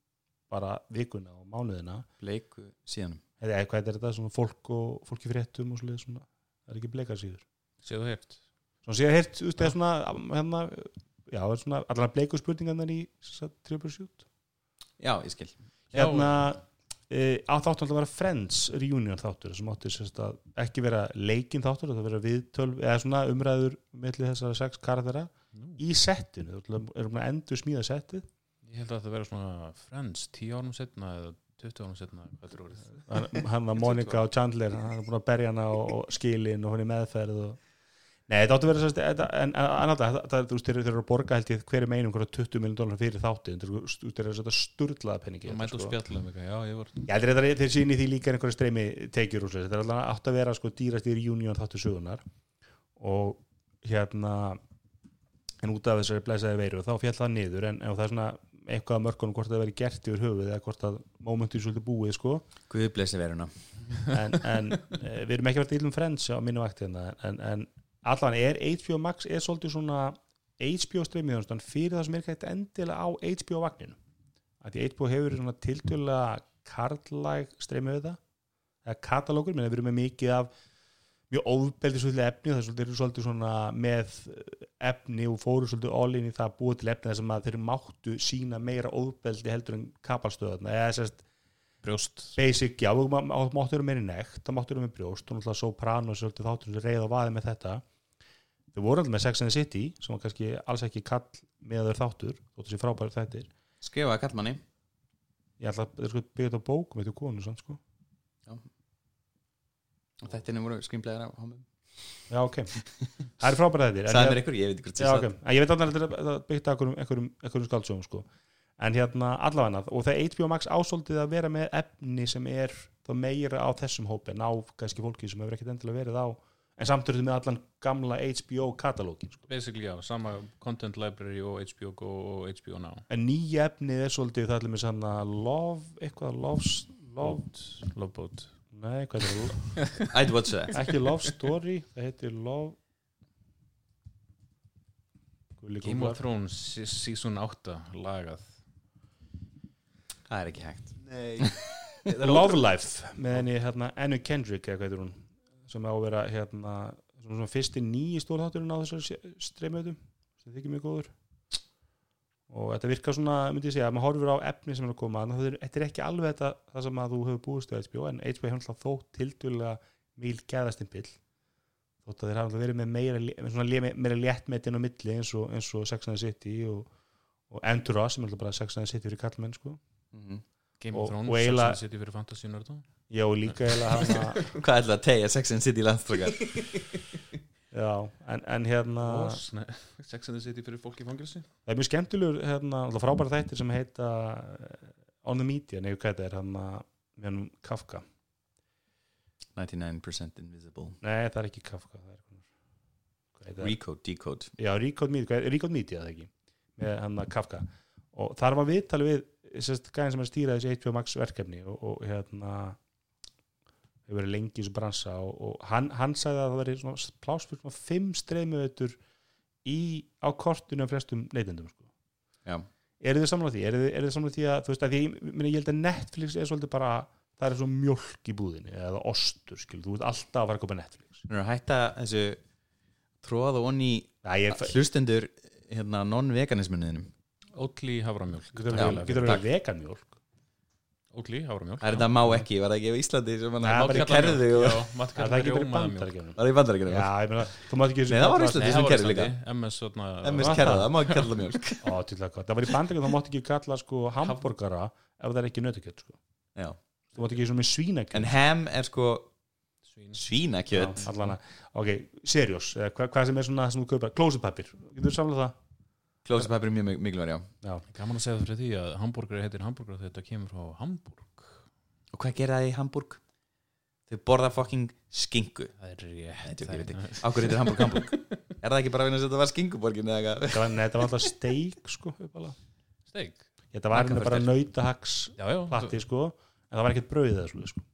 bara vikuna og mánuðina. Bleiku síðanum eða hvað er þetta, svona fólk og fólki fréttum og svoleiðis svona, það er ekki bleikar síður? Séu þú heyrt. Svona síðan hirt, þú veist, eða svona hérna, já, það er svona allar bleiku spurningarnar í trippelsjút Já, ég skil. Hérna e, á þáttu alltaf að vera Friends reunion þáttur sem átti að ekki vera leikin þáttur, það vera viðtöl eða svona umræður melli þessara sex karaktera Nú. í settinu, erum að endur smíða settið. Ég held að þetta vera svona Friends 10 árum setna eða 20 árum setna hann hann var Monica og Chandler hann er búin að berja hana og, og skilin og hún er meðferð og... Nei, þetta áttu að vera sérst en, en annað, það, það, þú veist, þeir eru að borga held ég hverju meinum hverju 20 miljón dólar fyrir veist, þeir eru að sturlaða penningi Það mætti og spjallum eitthvað, já, ég var Ég heldur þetta þeir síni því líka einhverju streymi tekjur úr þessu, þetta er alltaf átt að vera sko dýrast í reunion þáttu sögunar og hérna en út af þessari blæsaði veiru þá fjall það niður. En, en það er svona eitthvað að mörkunum hvort það veri gert yfir höfuð eða hvort að momentum svolítið búið sko. Guð blessi veruna en, en e, við erum ekki verið ílum frends á mínu vakti hérna en, en allan er HBO Max er svolítið svona HBO streymiðjónustan fyrir það sem er ekki endilega á HBO vagninu að því HBO hefur svona tiltölulega karlæg streymið þetta eða katalógur, menn við erum með mikið af mjög ofbeldi svolítið efni það er svolítið, svolítið svona með efni og fóru svolítið all-in í það að búa til efni sem að þeir máttu sína meira ofbeldi heldur en kapalstöðuna eða sérst brjóst. Basic, já, má- máttu vera meiri nekt það máttu vera með brjóst og náttúrulega Sopranos svolítið þáttur sem reyða og vaði með þetta. Þau voru alltaf með Sex and the City sem var kannski alls ekki kall með þeir þáttur þóttu sér frábæri þættir. Skrifaði kallmanni ég ætla að sko byggja þetta á bókum eitthvað konu samt, sko. þetta voru skrimlegar af homum já, ok, það er frábæri þættir Sæði ég- mér ykkur, ég veit hvort já, ég ok, en ég veit alveg að þetta er byggt á einhverjum, einhverjum, einhverjum skaldsögum sko. En hérna allavega og það HBO Max ásóldið að vera með efni sem er þá meira á þessum hópi en á kannski fólki sem hefur ekkert endilega verið á en samt eru þið með allan gamla HBO katalógin sko. basically já, sama content library og HBO Go og HBO Now. En nýja efnið er svolítið það er með sann love, eitthvað love, love Love nei, hvað er það, I'd watch that. Ekki love story það heitir love Game of Thrones se- season 8 lagað Það er ekki hægt. Love Life. Með henni hérna, Annu Kendrick eða hvað heitir hún sem á að vera hérna, svona, svona fyrsti nýji stórþátturinn á þessar streymöðum sem þykir mjög góður. Og þetta virkar svona, myndi ég segja, að maður horfir á efni sem er að koma, þannig að þetta er ekki alveg þetta það sem að þú hefur búist við HBO en HBO hefur alltaf þótt tildulega mýl gæðastimpill þótt að þeir hafa alltaf verið með meira, með svona lé- meira léttmetin á milli eins og, eins og Sex and the City og, og Entourage sem er alltaf bara Sex and the City fyrir kallmenn sko. Mhm. Game Og- of Thrones, Sex and the City fyrir fantasy nörda já og líka eiginlega hana Hvað ætlaði að tegja Sex and the City landstrókar Já, en, en hérna Oz, nei, Sex and the City fyrir fólk í fangilsi það er mjög skemmtilegur hérna, alltaf frábæra þættir sem heita eh, On the Media, nefnir hvað þetta er hérna, með hann Kafka. 99% invisible. Nei, það er ekki Kafka það er, það? Recode, decode. Já, Recode Media, er- Recode Media það ekki með hann Kafka. Og þar var viðtalið við sérst, gæðin sem er að stýra þessi HBO Max verkefni og, og hérna hefur verið lengi í þessu bransa og, og hann, hann sagði að það veri pláss fyrir svona fimm streymuveitur í, á kortinu af flestum neytendum sko. Eru þið samlega því? eru þið, þið samlega því að þú veist að því, meni, ég held að Netflix er svolítið bara það er svo mjólk í búðinni eða ostur, skil, þú veist alltaf að fara að kopa Netflix Nú hætta þessu tróða onni Já, ég hlustendur hérna non-veganismunniðinum Oatly havramjólk getur getur takk. alveg veganmjólk. Oatly havramjólk Það er þetta má ekki, var það ekki á Íslandi sem hann í kerðu það kalla er ekki bara í var það í bandaríkjunum? Já, ég meina, þú mátt ekki Nei, það var kalla- Íslandi. Sem það Íslandi. Líka. MS var kerða, það? það má ekki kalla það mjölk það var í bandaríkjunum, þá mátt ekki kalla sko hambúrgara ef það er ekki nötukjöld sko. Já. þú mátt ekki svona með svínakjöld En ham er sko svín. svínakjöt. Já, allana, ok, hva, hvað sem er svona það sem þú kaupar, klósupapir getur þú samlað það? Klósipapir er mjög mik- mikilvægur, já Já, Gaman að segja það fyrir því að hambúrgar heitir hambúrgar þegar þetta kemur frá Hamburg Og hvað gera það í Hamburg? Þau borða fucking skingu Það er rétt Nei, tjók, ég það veit er- ekki. Á hverju heitir Hamburg Hamburg? Er það ekki bara að vinna að þetta var skinguborgin eða eitthvað? nei, þetta var alltaf steik sko. Steik þetta var bara nautahags Já, já, platti sko, en það var ekkert brauðið sko.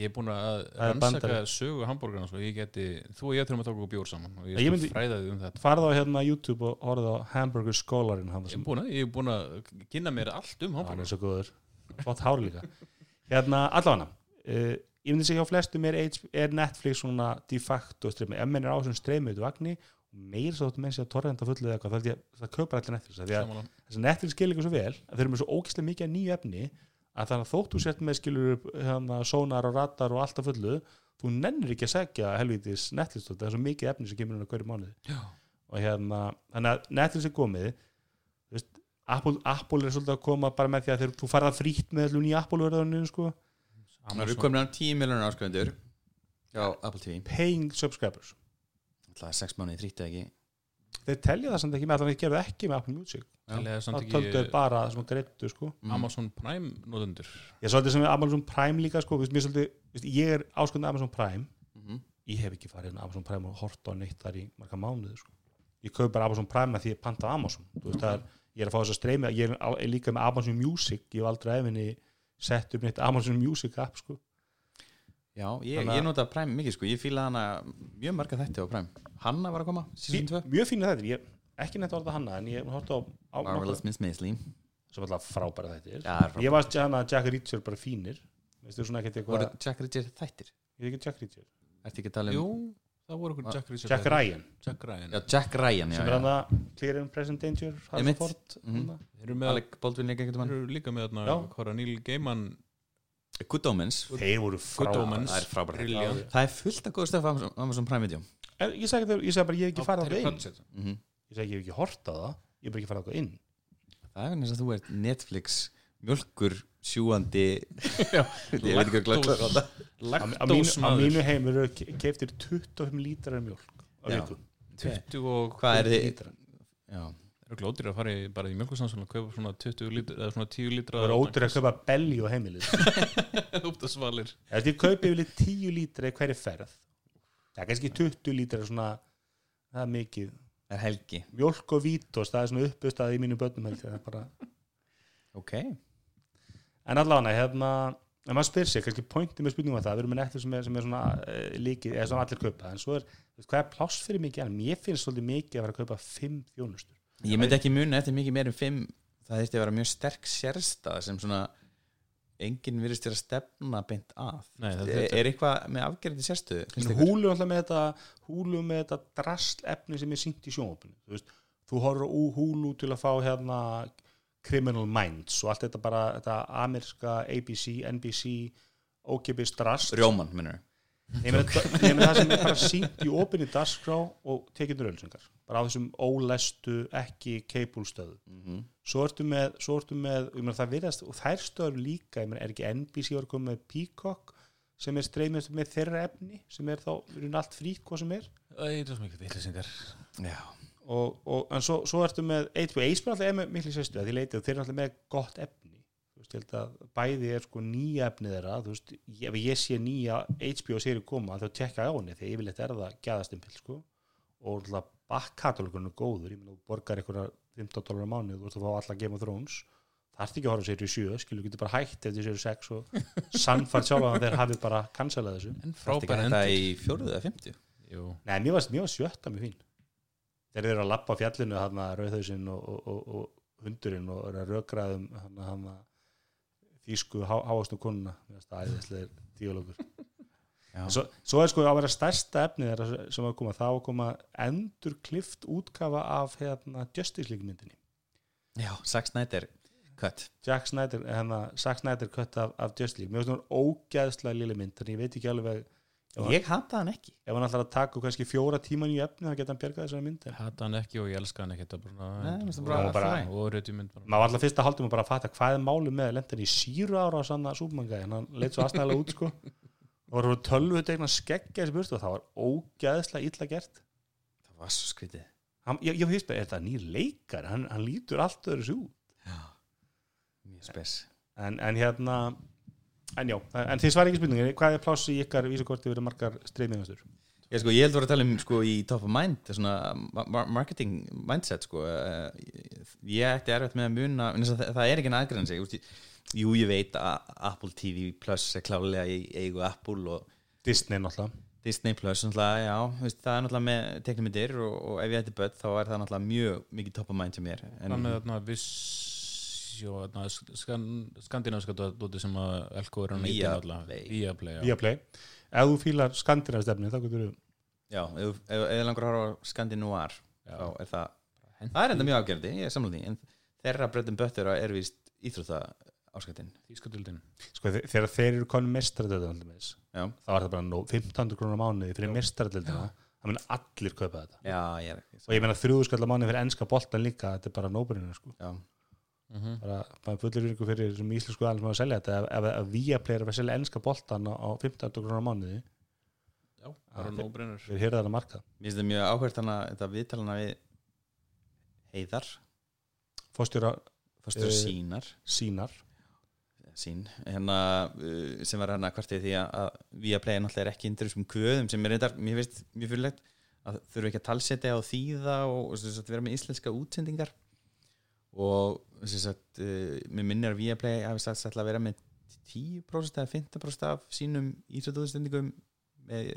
Ég er búin að Það rannsaka sögu hambúrgarna svo ég geti, þú og ég þurfum að taka okkur bjór saman og ég Ég myndi- fræða þig um þetta. farðu á hérna YouTube og horfðu á Hamburger Skólarinn Ég er sem búin að, ég er búin að kynna mér allt um hambúrgarna er svo góður. Flott hár líka. Hérna allavega uh, ég myndi segja hjá flestum er, H- er Netflix svona de facto streymi ef menn er á þessum streymi út vagni og meir svo þóttu menn sé að torrenda fullu eða eitthvað þá held ég að það kaupar allir Netflix Netflix skilur ykkur svo vel þeir eru með svo ógæslega mikið nýju efni að þannig að þóttu sért með skilur hérna, sónar og radar og allt af fullu þú nennir ekki að segja helvítis Netflix það er svo mikið efni sem kemur inn á hverju mánuði. Og hérna, þannig að Netflix er komið veist, Apple, Apple er svolítið að koma bara með því að þeir, þú farða frýtt með allir nýja Apple verðunum sko, eru komin á 10 miljonar áskrifundur Já, Apple TV paying subscribers. Það er 6 mánuði þrýtti ekki þeir telja það samt ekki með að það gerðu ekki með Apple Music Telja það samt það töldu þeir ekki bara sem að greittu sko Mm. Amazon Prime notendur ég svolítið sem Amazon Prime líka sko, mér svolítið, veist, ég er áskundið Amazon Prime Mhm. ég hef ekki farið inn á Amazon Prime og hort á neitt þar í marga mánuði sko. ég kaup bara Amazon Prime að því ég panta Amazon Þú veist, það er, ég er að fá þess að streymi ég er, er líka með Amazon Music ég hef aldrei efinni sett upp neitt Amazon Music app sko. Já, ég, Þannig að- ég nota Prime mikið sko. Ég fíla hana mjög marga þætti á Prime. Hanna var að koma, season 2 mjög fínu þetta, ég ekki neitt orða hana en ég hort á, á Marvelous Miss Maisley. Sem alltaf frábæra þetta frábært. ég var hana Jack Reacher bara fínir. Veistu svona ekkert Voru eitthvað Jack Richard þættir? Ég er ekki Jack Reacher. Ertu ekki að tala um Jú, það voru okkur Ah, Jack Richard Jack Ryan. Jack Ryan. Já, Jack Ryan, já, sem er að Clear and Present Danger Harrison Einmitt. Ford Mhm. þarna. Þeir eru með, Alec Baldwin líka líka með þarna Já. Hvora Neil Gaiman Good Omens. Þeir voru Það frábært Brilliant. Það er fullt af góð stöf Amazon- Amazon Prime Video En ég segi það- ég segi bara ég hef ekki farið á það inn. Mhm. ég segi ég hef ekki hort á það. Ég hef bara ekki farið á það inn. Það er eins og þú ert Netflix mjölkur sjúandi Já, Ég veit ekki hvað Lactose. á, mínu, á mínu heimur eru keiftir 25 lítrar viku. 20 og Hvað er þið? lítrar. Já, Það eru glótir að fara í, bara í mjölkursannsvöld og kaupa svona 20 lítra eða svona 10 lítra það er ótrúið að kaupa belli á heimilið. Út af svalir ég kaupi yfirleitt 10 lítra í hverju ferð. Það er kannski 20 lítra svona, það er mikið. Það er helgi. Mjólk og vítos, það er svona uppustað í mínu börnum ég, er bara Ok. En allavega, hérna en maður spyr sig, kannski pointið með spurningum að það við erum með nettur sem er, sem er svona uh, líkið eða svona allir kaupa, en svo er hvað er pláss fyrir mikið, en mér finnst svolítið mikið að vera að kaupa 5 þjónustur Ég myndi ekki muni eftir mikið meir en fimm Það þurfti að vera mjög sterk sérstað sem svona enginn virðist þér að stefna beint að. Nei, er, þetta- er eitthvað með afgerandi sérstöðu húlu alltaf með þetta húlu með þetta drasl efni sem er syngt í sjónvapinu þú veist, þú horfir á húlu til að fá hérna Criminal Minds og allt þetta bara þetta amerska ABC, NBC ókipis drasl. Rjóman, minnur Ég meina það sem er bara sínt í opinni dagskrá og tekindur ölsingar bara á þessum ólestu ekki keipulstöðu mm -hmm. svo ertu með, svo ertu með það virðast, og þær stöður líka ég meina, er ekki NBC var komið með Peacock sem er streymið með þeirra efni sem er þá, við erum allt frýtt hvað sem er? Það er svo mikið villisingar Já, og, og, en svo, svo ertu með HBO, HBO alltaf er með miklu sérstu þeir eru alltaf með gott efni veist, ég held að bæði er sko nýja efni þeirra, þú veist, ég- ef ég sé nýja HBO séri koma, þá tekka ég á henni þegar yfirleitt er það gæðastimpil sko. Og alltaf bakkatalogurinn er góður ég meina, þú borgar einhverja 15 dólar á mánu þú ert að fá alla Game of Thrones. Það ert ekki að horfa sér í 7, skilur, getur bara hægt eftir sér 6 og sannfært sjálf að þeir hafi bara cancelað þessu. En frábær frábær þetta endur í fjóruðu eða fimmtu? Jú, Nei, mér var, var sjötta mjög fín. Þeir eru að lappa á fjallinu hann að rauðhausinn og, og, og, og hundurinn og eru að rökraðum hann að hann að þýsku há, háastu konuna það æðislega díalógur. Já. svo, svo er sko að vera stærsta efni sem að koma, það að koma endur klift útkafa af hérna, Justice League myndinni. Já, Zack Snyder cut. Jack Snyder, hérna, Zack Snyder kött af, af Justice League, finnst hún ógæðslega lili mynd, en ég veit ekki alveg Ég hata hann ekki. Ef hann ætlar að taka kannski fjóra tíman í efni, þá geta hann bjargað þessari mynd en hata hann ekki og ég elska hann er flæ. og röti mynd bara. Maður var alltaf fyrst að haldum að bara fatta hvað er málið með lendan í síru ára á sanna súpmanga en hann leitt svo aðstæðlega út sko. Og var svona tölvu tegna skeggja þessi burstu og það var ógæðslega illa gert. Það var svo hann, ég, ég veist að er þetta nýr leikar hann, hann lítur allt öðru svo út. Já, mjög spes. En, en hérna en já, en þið svar ekki spurningi hvað er pláss í ykkar vísakorti verið margar streymingastur Ég, sko, ég held að vera að tala um sko, í top of mind er svona ma- ma- marketing mindset sko. Eh, ég ætti erfitt með að muna að það, það er ekki en ég- jú ég veit að Apple TV Plus er klálega í eigu Apple og Disney náttúrulega. Disney Plus náttúrulega, já, veist, það er náttúrulega með teknimyndir og, og ef ég ætti börn þá er það náttúrulega mjög mikið top of mind mér en, Það með þarna viss jó, þarna, skan, skandinaviska dóti sem að Elko er að já. Viaplay. Ef þú fílar skandinavstefni þá getur þú já, ef þið langar að horfa Skandinúar þá er það það er enda mjög afgerði, ég er því en þeirra breytum böttur er vist íþrótta áskattin sko, þe- þegar þeir eru konum mestradöldum já, þá er það bara nóg 1500 krónur á mánuði fyrir mestradöldina það mun allir kaupa þetta. Já, ég er og ég skall á mánuði fyrir enska boltan líka þetta er bara nóbrininu sko mm bara, bara fullir ykkur fyrir þessum íslensku aðeins með að selja þetta. Ef, ef, ef Viaplay er að selja enska boltan á, á 1500 krónur á mánuði Já, bara þeir- nóbrennur við heyrðum þetta markað. Mér finnst það mjög áhvert hana þetta viðtalana við heiðar. Fórstjóra fórstur Eh, sínar. Sínar. Sín hérna, uh, sem var hérna kvartið því að, að Viaplay er náttúrulega ekki indur þessum kvöðum sem er reyndar, mér finnst mjög fyrirlegt að þurfa ekki að talsetja og þýða og, og sem sagt, vera með íslenska útsendingar og sagt, uh, mér minnir að Viaplay hafi sagt að vera með 10% eða 15% af sínum með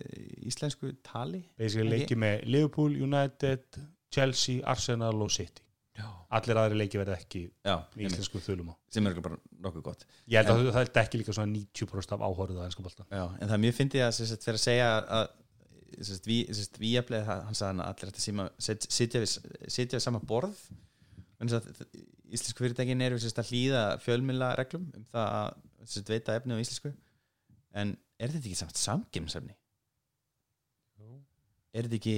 íslensku tali basically Ekki? leiki með Liverpool, United Chelsea, Arsenal og City. Já, allir aðri leiki verða ekki Já, með íslensku þulum á. Sem er bara nokkuð gott. Ég held að það er ekki líka svona 90% af áhorið á ennska boltan Já, en það er mjög fyndið að sagt, fyrir að segja að við, við að hann sagði hann að allir síma set- sitja við, við sama borð að íslensku fyrirtækin sagt, að hlýða fjölmila reglum um það að veita efni á íslensku en er þetta ekki samt samgemsefni? Er þetta ekki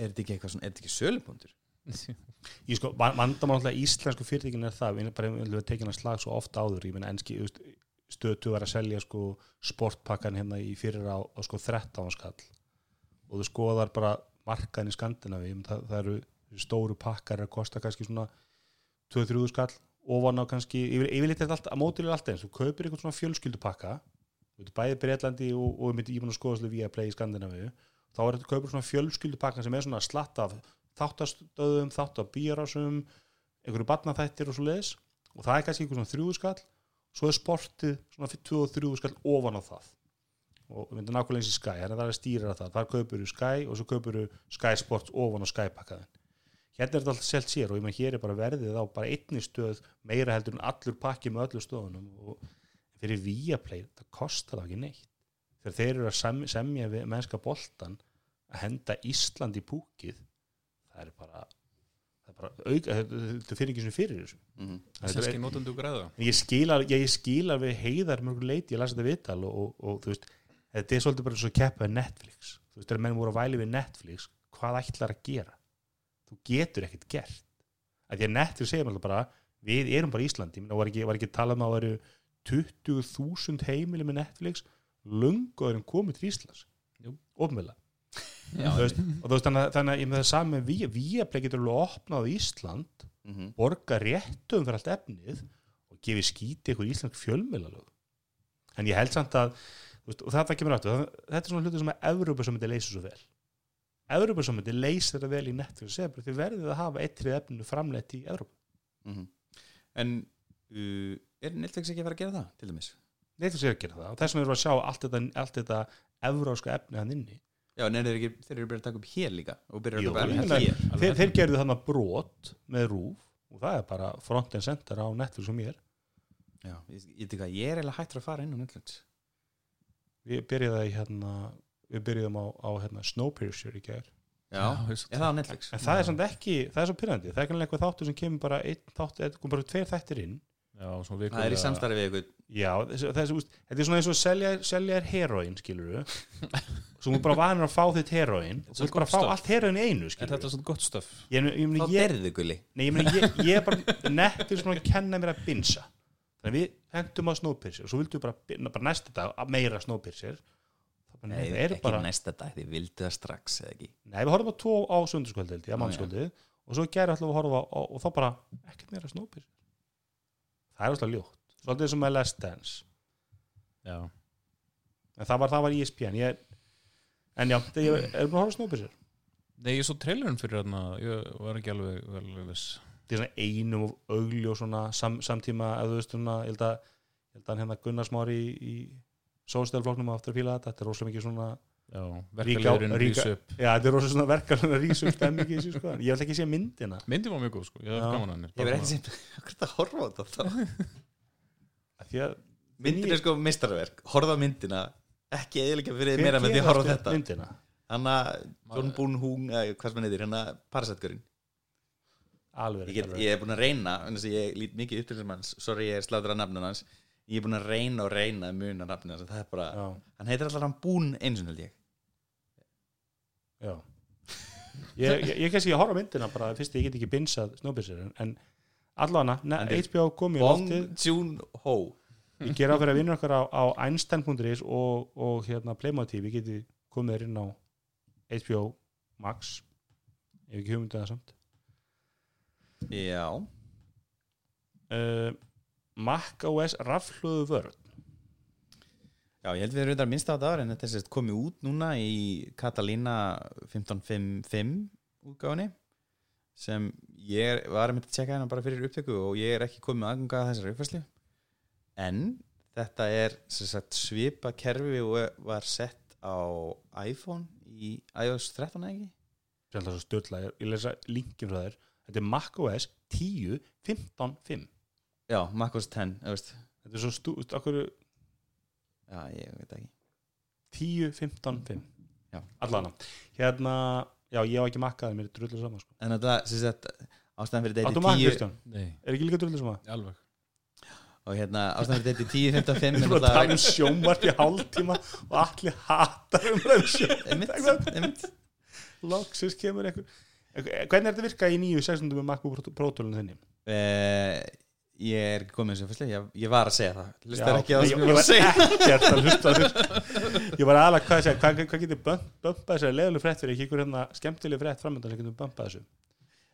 er þetta ekki eitthvað svona, er þetta ekki sölupunktur? ég sko, van- vandamál alltaf íslensku fyrirtækin er það, við erum bara við tekina slag svo ofta áður, ég menn enski stötu var að selja sko sportpakkan hérna í fyrir á, á sko 13 skall og þú skoðar bara markan í Skandinavi það, það eru stóru pakkar að kosta kannski svona 2-3 skall ofan á kannski, yfir, yfirleitt er þetta að mótilega allt eins, þú kaupir eitthvað svona fjölskyldupakka bæði Breitlandi og, og ég myndi mun að skoða svolítið via play í Skandinavíu þá er þetta kaupir svona fjölskyldupakka sem er svona slatt af þáttastöðum, þátt af bíjarásum einhverju barnaþættir og svo leiðis og það er kannski einhver svona þrjúðu skall svo er sportið svona fyrir 2 og 3 skall ofan á það. Og við myndum nákvæmlega eins í Sky, þannig að það er stýrar það. Þar kaupir þú Sky og svo kaupir þú Sky Sports ofan á Sky pakkaðin hérna er þetta alltaf selt sér og ég menn hér er bara verðið á bara einni stöð meira heldur en allur pakki með öllu stöðunum og fyrir Viaplay það kostar það ekki neitt. Þegar þeir eru að sem, semja við mennska boltan að henda Ísland í púkið það er bara það er bara auka, þetta fyrir ekki sem fyrir þessu. Mm -hmm. Er- ég skilar, ég, ég skilar við heiðar mörgur leiti, ég las þetta viðtal og, og, og þú veist, þetta er svolítið bara svo keppa við Netflix, þú veist, þegar menn voru að væli við Netflix, hvað ætlar að gera þú getur ekkert gert. Að því að Netflix segir mér bara við erum bara Íslandi, meina, var ekki, var ekki talað um að það væru 20.000 heimili með Netflix, lungu erum komið til Íslands, veist, og þú veist, þannig, að- að það saman við, við getur alveg opnað á Ísland mm -hmm. borga réttum fyrir allt efnið og gefi skíti ykkur íslensk fjölmiðlalög. En ég held samt að veist, og þetta kemur áttu, þetta er svona hluti sem að Evrópa sem myndi leysa svo vel Myndi leysa þetta vel í bara þið verðið að hafa eittrið efninu framleitt í Evrópa Mhm. En uh, er Netflix ekki að fara að gera það til dæmis? Netflix er að gera það. Og þess vegna erum við að sjá allt þetta, allt þetta evróska efni hann inni. Já, en er ekki, þeir eru byrjað að taka upp hér líka ég meina, hér. Þeir, þeir gerðu þannig brot með rúf og það er bara front and center á Netflix og mér. Já, ég, ég, ég, ég er eiginlega hættur að fara inn á Netflix. Við byrjuðum í hérna við byrjuðum á, á hérna, Snowpiercer í gær. Já, er það á Netflix? En það er samt ekki, það er svo pyrrandi það er kannski eitthvað þáttur sem kemur bara einn þáttur, eða kom bara tveir þættir inn. Já, svona Það er í samstarfi við ykkur Já, þetta er svona eins og að selja, selja er heroin, skilur við Svo þú bara vanur að fá þitt heroin Þú vilt bara gott fá stöf. allt heroin í einu, Er skilur þetta við svona gott stöf? Ég, ég, Þá derðu gulli. Nei, ég, meina, ég, ég er bara nettur svona að kenna mér að binsa. Þannig að við hendum á Snowpiercer og svo vildu við bara, bara næsta dag að meira Snowpiercer Nei, ekki bara, næsta dag, þið vildu það strax eða ekki? Nei, við horfum á tvo á sundarskvöldi, held ég, að mannskvöldi og svo gerði alltaf að horfa á, og, og þá bara ekkert meira Snowpiercer Það er alltaf ljótt. Svolítið sem með Last Dance. Já. En það var, það var ESPN ég, en já, það ég er búin að horfa snópisir Nei, ég svo trailerinn fyrir hérna Ég var ekki alveg, alveg viss. Það er svona einum og augli og svona sam, samtíma, eða þú veist svona, ég held að ég held að hann hérna Gunnar Smári í, í sóstelfloknum aftur að fíla þetta, þetta er rosalega mikið svona ríka- rís upp. Já, þetta er rosalega svona að rísa upp stemming í þessu sko, en ég ætla ekki að sé myndina. Myndin var mjög góð sko, ég hef gaman að henni. Ég verð ekki sem Hvað er að horfa á þetta? Að Myndin er sko mistarverk Horfa á myndina. Ekki eðilega fyrir meira með því að horfa þetta. myndina? Hanna John Boone Hung Hvað sem hann heitir Hanna Parasætgurinn alveg, ég, er búin að reyna að Ég lít mikið upp til þessum hans Sorry ég er slátur að nafnum hans Ég er búin að reyna og reyna að muna nafnum hans Það er bara já, Hann heitir alltaf hann Boone eins og held ég. Já. Ég, ég, ég kannski að horfa á myndina bara fyrst ég get ekki binsað snóbissir en, allavega, En þeir- HBO komið Bong loftið. Joon-ho. Ég gera fyrir að vinna okkar á, á Einstein.is og, og hérna Playmotiv við geti komið þér inn á HBO Max ef ekki hugmyndið það samt. Já. Uh, Mac OS rafhlöðu vörð Já, ég held við erum þetta minnst á þetta ára en þetta er sérst komið út núna í Catalina 1555 útgáfunni sem ég var að mynda að tjekka hérna bara fyrir upptöku og ég er ekki komið aðganga að þessari uppfæslu en þetta er sagt, svipa kerfi og var sett á iPhone í iOS 13 eða ekki? sem það er svo störla, ég, lesa linkin frá þér. Þetta er Mac OS 10 15 5 Já, macOS 10, þú veist. Þetta er svo stú, okkur Já, ég veit ekki. 10 15 5 Já. allana, hérna já, ég á ekki makkaði, mér er drullu saman sko. En þetta, sem sagt, ástæðan fyrir þetta áttu makk, 10 Kristján, Nei, er ekki líka drullu saman alveg. Og hérna, ástæðan fyrir þetta er 10, 15, 5 Við erum að tala um sjómart í hálftíma og allir hatar um það einmitt Loksins kemur einhver Hvernig er þetta virka í nýju 600 með MacBook Pro-tólun þinni? Ég er ekki komið þessu fyrstlega, ég, ég var að segja það. Hlustar Já, ekki á það ég, sem ég ég var var að segja. Ekkert hlusta á þér Ég var aðalega hvað að segja Hvað, hvað getur bump, bumpað þessu leðuleg frétt fyrir? Ekki einhver hérna skemmtileg frétt framöndan sem getur bumpað þessu?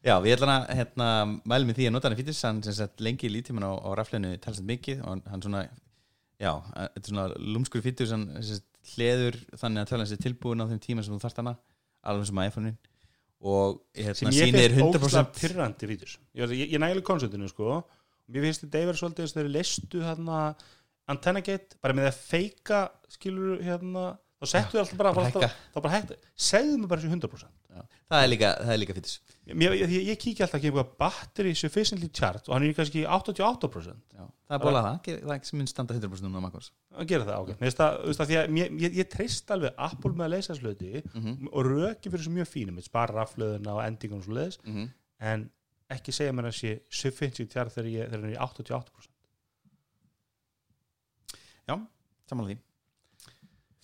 Já, við ætlum að hérna, mælum með því að nota hann fítis. Hann sem sagt lengi í lítíman á, á rafleinu talsett mikið og hann, svona já, þetta er svona lúmskur hann sem hleður þannig að tölvan sé tilbúin á þeim tíma sem þú þarft hana alveg sem iPhone-in. Og hérna, sem ég finnst ógslag 100% pyrrandi vítus Ég, ég, ég nægileg konceptinu sko mér finnst þetta yfir svolítið þess að þeir leistu hérna antenna gate bara með að feika skilur hérna þá settu þið alltaf bara, bara alltaf, þá bara hækta segðu mig bara þessu 100% Já, það er líka, það er líka Mér, ég, ég, ég kíkja alltaf ekki eitthvað battery sufficiently charged og hann er kannski 88% Já, það er bólað það, Ger- það er ekki sem minn standa 100% núna á Mac OS að gera það, ok. Það, þú veist það, því að ég, ég treyst alveg Apple með að leysa sluti Mhm, og röki fyrir svo mjög fínum, spara raflöðuna og endingun og svo leiðis, mhm. en ekki segja mér að sé sufficiently charged þegar ég, er í 88% Samanlega því.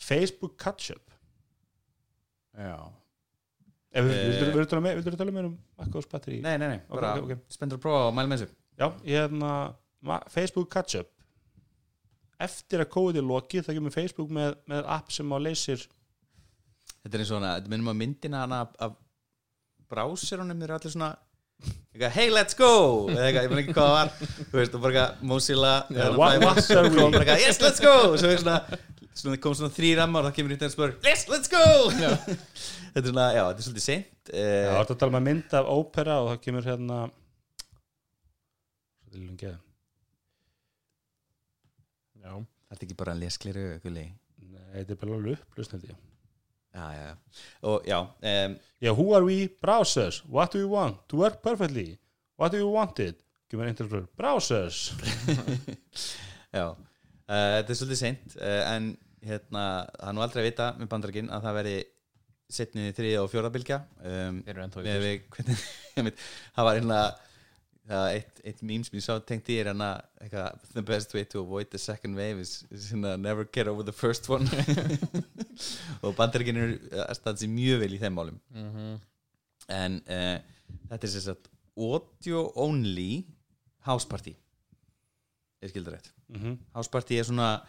Facebook catch-up. Já. Við Eh. vildur tala með- vildirðu tala með um MacOS batteri Nei, nei, nei, Ok, bara ok, ok. spenntur að prófa og mæla með þessu. Já, ég hefna Facebook catch-up. Eftir að kóðið er lokið þá kemur Facebook með, með app sem á leysir. Þetta er eins og hana, þetta minnum á myndina hana af, browserunum þeir eru allir svona hey let's go. Eða eitthvað, ég man ekki hvað það var. Þú veist, og bara eitthvað Mozilla Yeah, yes let's go. Og svo er svona, svona kom svona þrý rammar og það kemur hitt og spör, yes let's go. Þetta er svona, já, þetta er svolítið seint Já, uh, það er að tala með mynd af Opera og það kemur hérna Svo til lengi Já, það er ekki bara að leskliru Nei, þetta er bara alveg upplust held ég já, já, og já um, Já, who are we? Browsers What do you want? To work perfectly What do you want it? Kemur einhverjum Browsers Já, uh, þetta er svolítið seint uh, en hérna, það er nú aldrei að vita með bandarækinn að það veri setnið í þriðja og fjóra bylgja um, þessu. við, hvernig, það var einhverja það er eitt, eitt mím sem ég sá tengt í er hana eitthvað, the best way to avoid the second wave is, is never get over the first one. Og bandarækinn eru að staða sér mjög vel í þeim málum. Mhm. en uh, þetta er sagt audio only house party. Er skildar rétt? Mm -hmm. house party er svona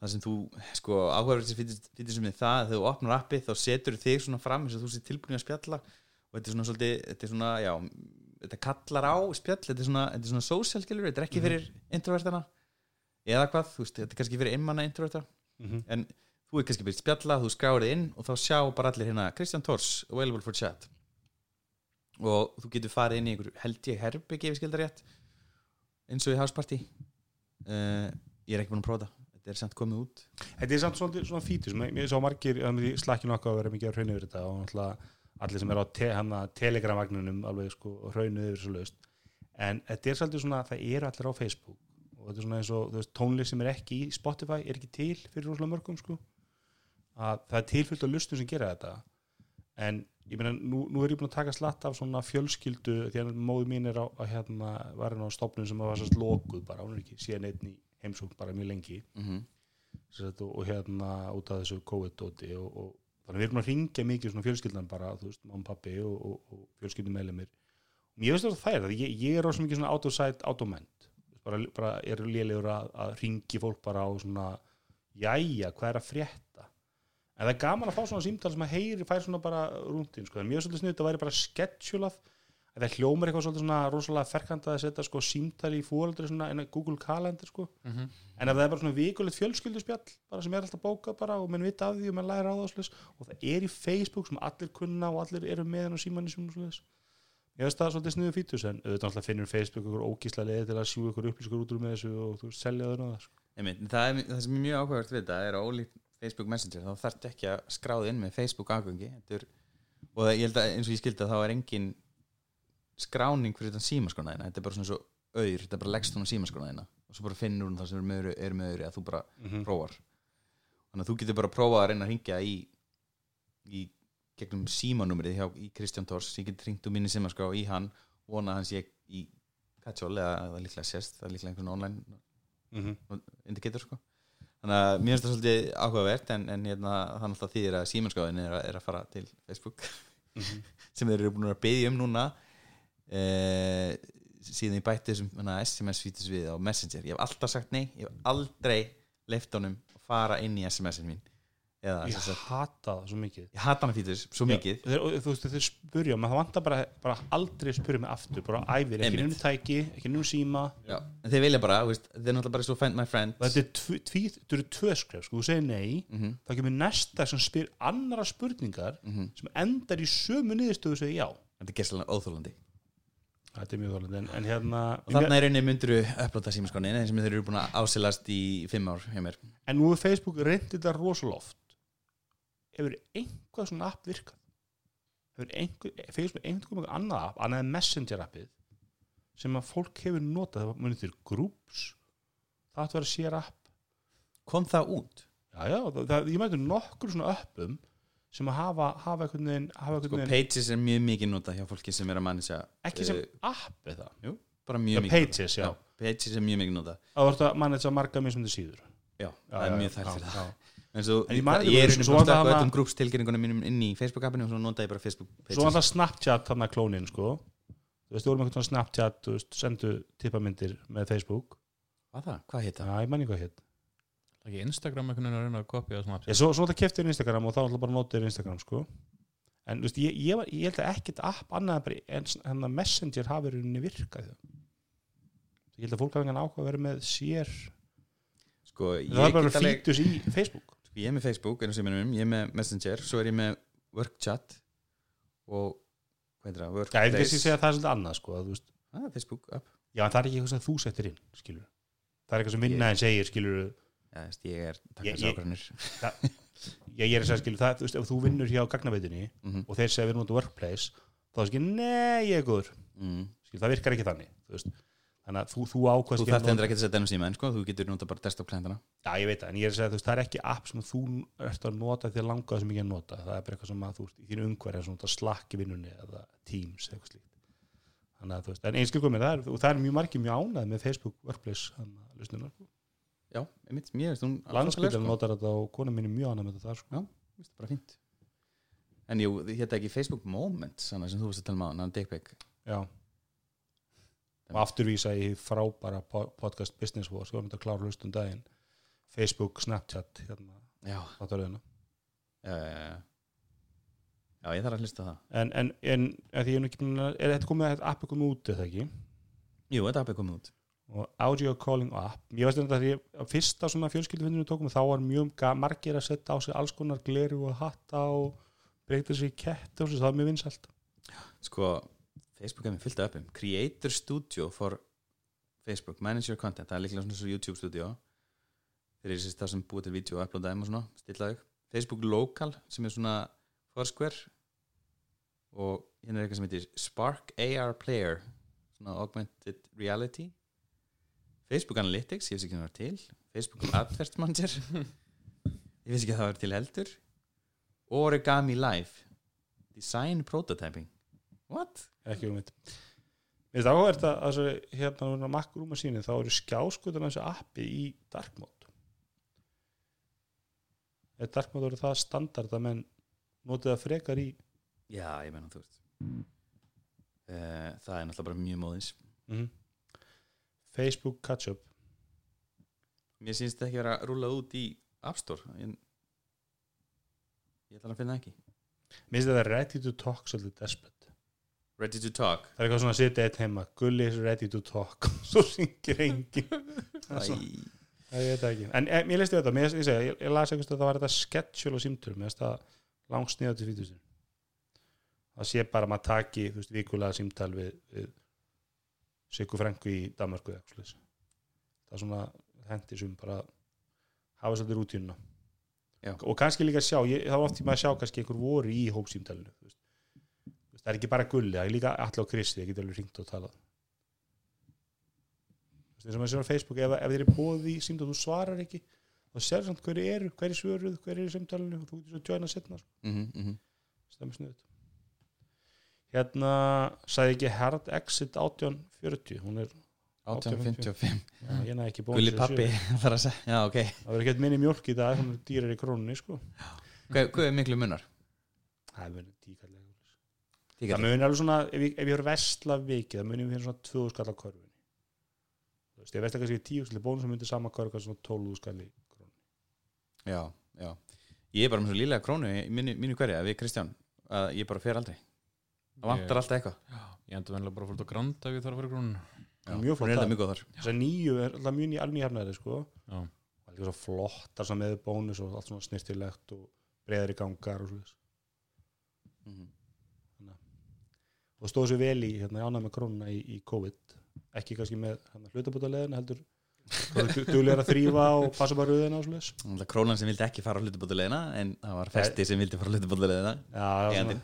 það sem þú, sko, áhugaverð sem fyrir sem er það, að þegar þú opnar appið þá setur þig svona fram eins og þú sér tilbúin að spjalla. Og þetta er svona svolítið, þetta er svona, já þetta kallar á spjall, þetta er svona þetta er svona social, skilur, þetta er ekki fyrir introvertana eða hvað, þú veist, þetta er kannski fyrir einmanna introverta, Mhm. en þú er kannski byrjt spjalla, þú skráir þig inn og þá sjá bara allir hérna, Kristján Tors, available for chat. Og þú getur farið inn í einhver held ég herbyggi ef ég skildar rétt eins og í house party. Uh, ég er ekki búin að prófa þetta. Þetta er sent komið út. Þetta er samt svolítið svona fítur sem ég sá margir slakkinu okkar að vera mikið að hraunu yfir þetta og náttúrulega allir sem er á te, hana, telegramvagninum alveg sko hraunu yfir svo löst en þetta er svolítið svona það eru allir á Facebook. Og þetta er svona eins og veist, tónlist sem er ekki í Spotify er ekki til fyrir rosalega mörgum sko. Að það er tilfyllt af lustum sem gera þetta. En ég meina nú, nú er ég búin að taka slatt af svona fjölskyldu því að móðu mín er á, á hérna var hérna á stopnum sem var sérst lokuð bara, hún er ekki síðan einn í heimsókn bara mjög lengi. Mm -hmm. Og, og hérna út af þessu COVID-dóti og, og þannig við erum að ringja mikið svona fjölskyldan bara, þú veist, mamma, pappi og, og, og fjölskyldum meðlemið ég veist að það er það, ég, ég er svo mikið svona autosite, automend bara, bara er lélegur að, að ringi fólk bara á svona jæja, hvað er að frétta? En það er gaman að fá svona símtal sem að heyri fær svona bara rúndin, sko, en mjög svolítið sniðut að væri bara sketsjulað að það hljómar eitthvað svolítið svona rosalega ferkandað að setja sko símtali í fóreldri svona en Google Calendar sko mm -hmm. en ef það er bara svona vikulegt fjölskylduspjall bara sem er alltaf bókað bara og menn vita af því og menn læra á það svoleiðis. og það er í Facebook sem allir kunna og allir eru með hann og símanni sem og svoleiðis. ég veist það er svolítið sniðu fítus en auðvitað alltaf finnur Facebook ykkur ógísla leið til að sjú ykkur upplýskur út úr með þessu og þú selja það og það sko. Einmitt, það, er, það sem er mjög áhugavert við þetta er ólíkt Facebook Messenger þá þarf ekki að skráða inn með Facebook aðgöngi og það, ég held að eins og ég skildi að þá er engin skráning fyrir þetta símaskránaðina þetta er bara svona svo auður, þetta er bara leggst hún á símaskránaðina og svo bara finnur hún það sem er öðru, er öðru að þú bara mm -hmm. prófar. Þannig að þú getur bara að prófa að reyna að ringja í, í gegnum símanúmerið hjá í Kristján Tors ég get ringt úr minni símaskrá í hann vona að hann sé í Katsjól eða það er líklega sérst, það er líklega einhvern online Mm -hmm. indikator sko. Þannig að mér finnst það svolítið áhugavert en, en hérna, það er alltaf þýðir að símanskráðin er, að- er að fara til Facebook. Mhm. sem þeir eru búin að byggja um núna eh, síðan ég bætti þessum hana, SMS-vítis við á Messenger. Ég hef alltaf sagt nei, ég hef aldrei leift honum að fara inn í SMS-in mín. Eða ég hata það svo mikið. Ég hata hana fítus svo mikið. Já, þeir, þú veist þeir spurja maður það vantar bara, bara aldrei spurja mig aftur bara æfir, ekki nefnum tæki ekki nefnum síma. Já. en þeir vilja bara, veist, þeir náttúrulega bara svo find my friend þetta er eru tvö skref sko, þú segir nei, mm -hmm, þá kemur næsta sem spyr annara spurningar sem endar í sömu niðurstöðu og segir já. Þetta er gæslega óþólandi þetta er mjög þólandi en, en hérna og þarna er rauninni myndur upplota símaskránin eins sem þeir eru búin að ásilast í fimm ár hjá mér. en nú er Facebook reyndið þetta rosalega oft hefur einhvað svona app virkað? Hefur einhver, Facebook einhver annað app, annað en Messenger appið sem að fólk hefur notað það munið til groups það átti að vera sér app. Kom það út? já, já, það, ég mæti nokkur svona appum sem að hafa, hafa einhvern veginn, Sko, veginn Pages er mjög mikið notað hjá fólki sem er að mannisja ekki sem eh, app eða bara já, mjög mikið Pages, já, notað. Pages er mjög mikið notað það vart að mann eitthvað marga mismundi síður já, já, það er já, mjög já, þær fyrir já, það já. en svo, ég ég er bara- einu svo búin að hana- öllum grúpstilkynningunum mínum inn í Facebook-appinu og svo nota ég bara Facebook Pages svo var það Snapchat hann að klónin sko þú veist, þú vorum svona Snapchat þú veist, sendu tippamindir með Facebook hvað það? hvað heit já, það? ég man ekki hvað hétt ekki Instagram einhvern veginn að reyna að kopja það ég, svo, svo það keftir Instagram og þá ætla bara að nota þér Instagram sko. En þú veist, ég, ég, var, ég held að ekkert app annað en bara en, en að Messenger hafi í rauninni virkað ég held að fólk hafi engan áhuga að vera með sér. Sko, ég, það er bara fítus í Facebook. Sko, ég er með Facebook sem minnum, ég er með Messenger svo er ég með Workchat og hvað heitir það? já, ég Workplace. ekki segja að það er svolítið annað sko að, þú veist, ah, Facebook app. Já, en það er ekki eitthvað sem þú settir inn skilur það er eitthvað sem vinnaðin segir skilur já, veist, ég er takkast ákvæmur ég er að segja skilur það, þú veist, ef þú vinnur hjá gagnaveitinni mm og þeir segja við erum út á workplace þá er skilur, nei, ég er góður. Mm. skilur, það virkar ekki þannig þannig að þú, þú ákvæmst þú þarft endur ekki að setja ennum síma en sko, þú getur nota bara desktop klientana Já, ég veit það, en ég er að segja, þú veist, það er ekki app sem þú ert að nota því að langa sem ekki að nota. Það er bara eitthvað sem að þú ert í þínu umhverja að slakki vinnunni eða Teams eitthvað slíkt. Þannig að þú veist, en einskil komið, það er, og það er mjög margir mjög ánæð með Facebook Workplace hann að já, einmitt, mér veist hún landspítal sko. notar þetta og kona mín er mjög ánæð með þetta sko. Mér finnst það bara fínt. En jú, þetta ekki Facebook Moments þannig sem þú varst að tala um á, hann Dickpick. Já. Og afturvísa í frábæra po- podcast Business Wars, við varum þetta að klára lustum daginn. Facebook, Snapchat hérna, já, já, já, já. Já, ég þarf að hlusta það. En, en, en er er þetta komið að appi komið út eða ekki? Jú, þetta app er komið út og audio calling app. Ég veist þetta að ég, að fyrsta svona fjölskyldufindinu tókum þá var mjög margir að setja á sig alls konar gleru og hatta og breyta sér í kett og svo, það var mjög vinsælt. Sko, Facebook er með fyllt af appum Creator Studio for Facebook Manage Your Content, það er líklega svona svo YouTube Studio. Þeir eru það sem búið til vídeo og uploada þeim og svona, stilla þau Facebook Local sem er svona Foursquare. Og hérna er eitthvað sem heitir Spark AR Player svona augmented reality Facebook Analytics, ég veist ekki hvað það var til. Facebook Adverts Manager. Ég veist ekki að það var til heldur. Origami Live. Design Prototyping. What? ekki um þetta Mér finnst áhverð að þessu hérna á Mac rúma síni þá eru skjáskutan þessu appi í dark mode. Er dark mode verið það standard að menn notið það frekar í? Já, ég menna þú veist. Uh, Það er náttúrulega bara mjög móðins. Mm Facebook catch-up Mér syns þetta ekki vera að rúla út í App Store. En ég ætla að finna ekki. Mér finnst þetta ready to talk svolítið desperate. Ready to talk. Það er eitthvað svona að sitja eitt heima. Gulli is ready to talk. Svo syngir engin Það er ég það ekki. En e, mér listi þetta, mér, ég, ég, ég las eitthvað að það var þetta schedule og símtur Mér finnst það langt sniða til fítusinn Það sé bara að maður taki veist, vikulega símtal við, við Sigur Frenku í Danmarku. Það er svona hendi sem bara hafa svolítið rútínuna Já. og kannski líka sjá, ég, það var oft í maður að sjá kannski einhver voru í veist, það er ekki bara gulli, það er líka allir á Kristi, ég get alveg ringt og talað eins og maður sér á Facebook ef, ef þeir eru bóðið í símtal og þú svarar ekki þá sér samt hverju eru, hverju svöruð hverju eru í símtalinu og þú getur svo að joina setna sko. mhm, mhm. stemmi sniðut hérna sagði ekki Hard Exit 1840 hún er, 1855 já, ég næði ekki bónus Gulli í pappi þarf að segja Já, ok. Það verður ekki minni mjólk í dag hún er dýrar í krónunni sko. Hvað, hvað er miklu munnar? það er munið tíkallega það munir alveg svona, ef ég, ef ég er vesla vikið það munir við fyrir svona 2000 skall á korfinni þú veist, ég ekki að tíu skall bónus sem myndir sama korf svona 12 skall í krónunni. Já, já. Ég er bara með svo lílega krónu í mínu hverja við Kristján að ég bara fer aldrei Það vantar alltaf eitthvað. Ég endur venlega bara fórt á granda ef ég þarf að fyrir grunn. Já, Mjög flott hún er það. að nýju er alltaf mjög ný alveg hefnaði sko. Já, það er líka svo flottar svona með bónus og allt svona snirtilegt og breyðar í gangar og svo Mhm. og stóð sér vel í hérna, ánæg með krónuna í, í COVID. Ekki kannski með hérna, hlutabótaleðin heldur. Duglegar að þrýfa og passa bara rauðina og Náttúrulega Krónan sem vildi ekki fara á hlutubótulegina en það var festi sem vildi fara á hlutubótulegina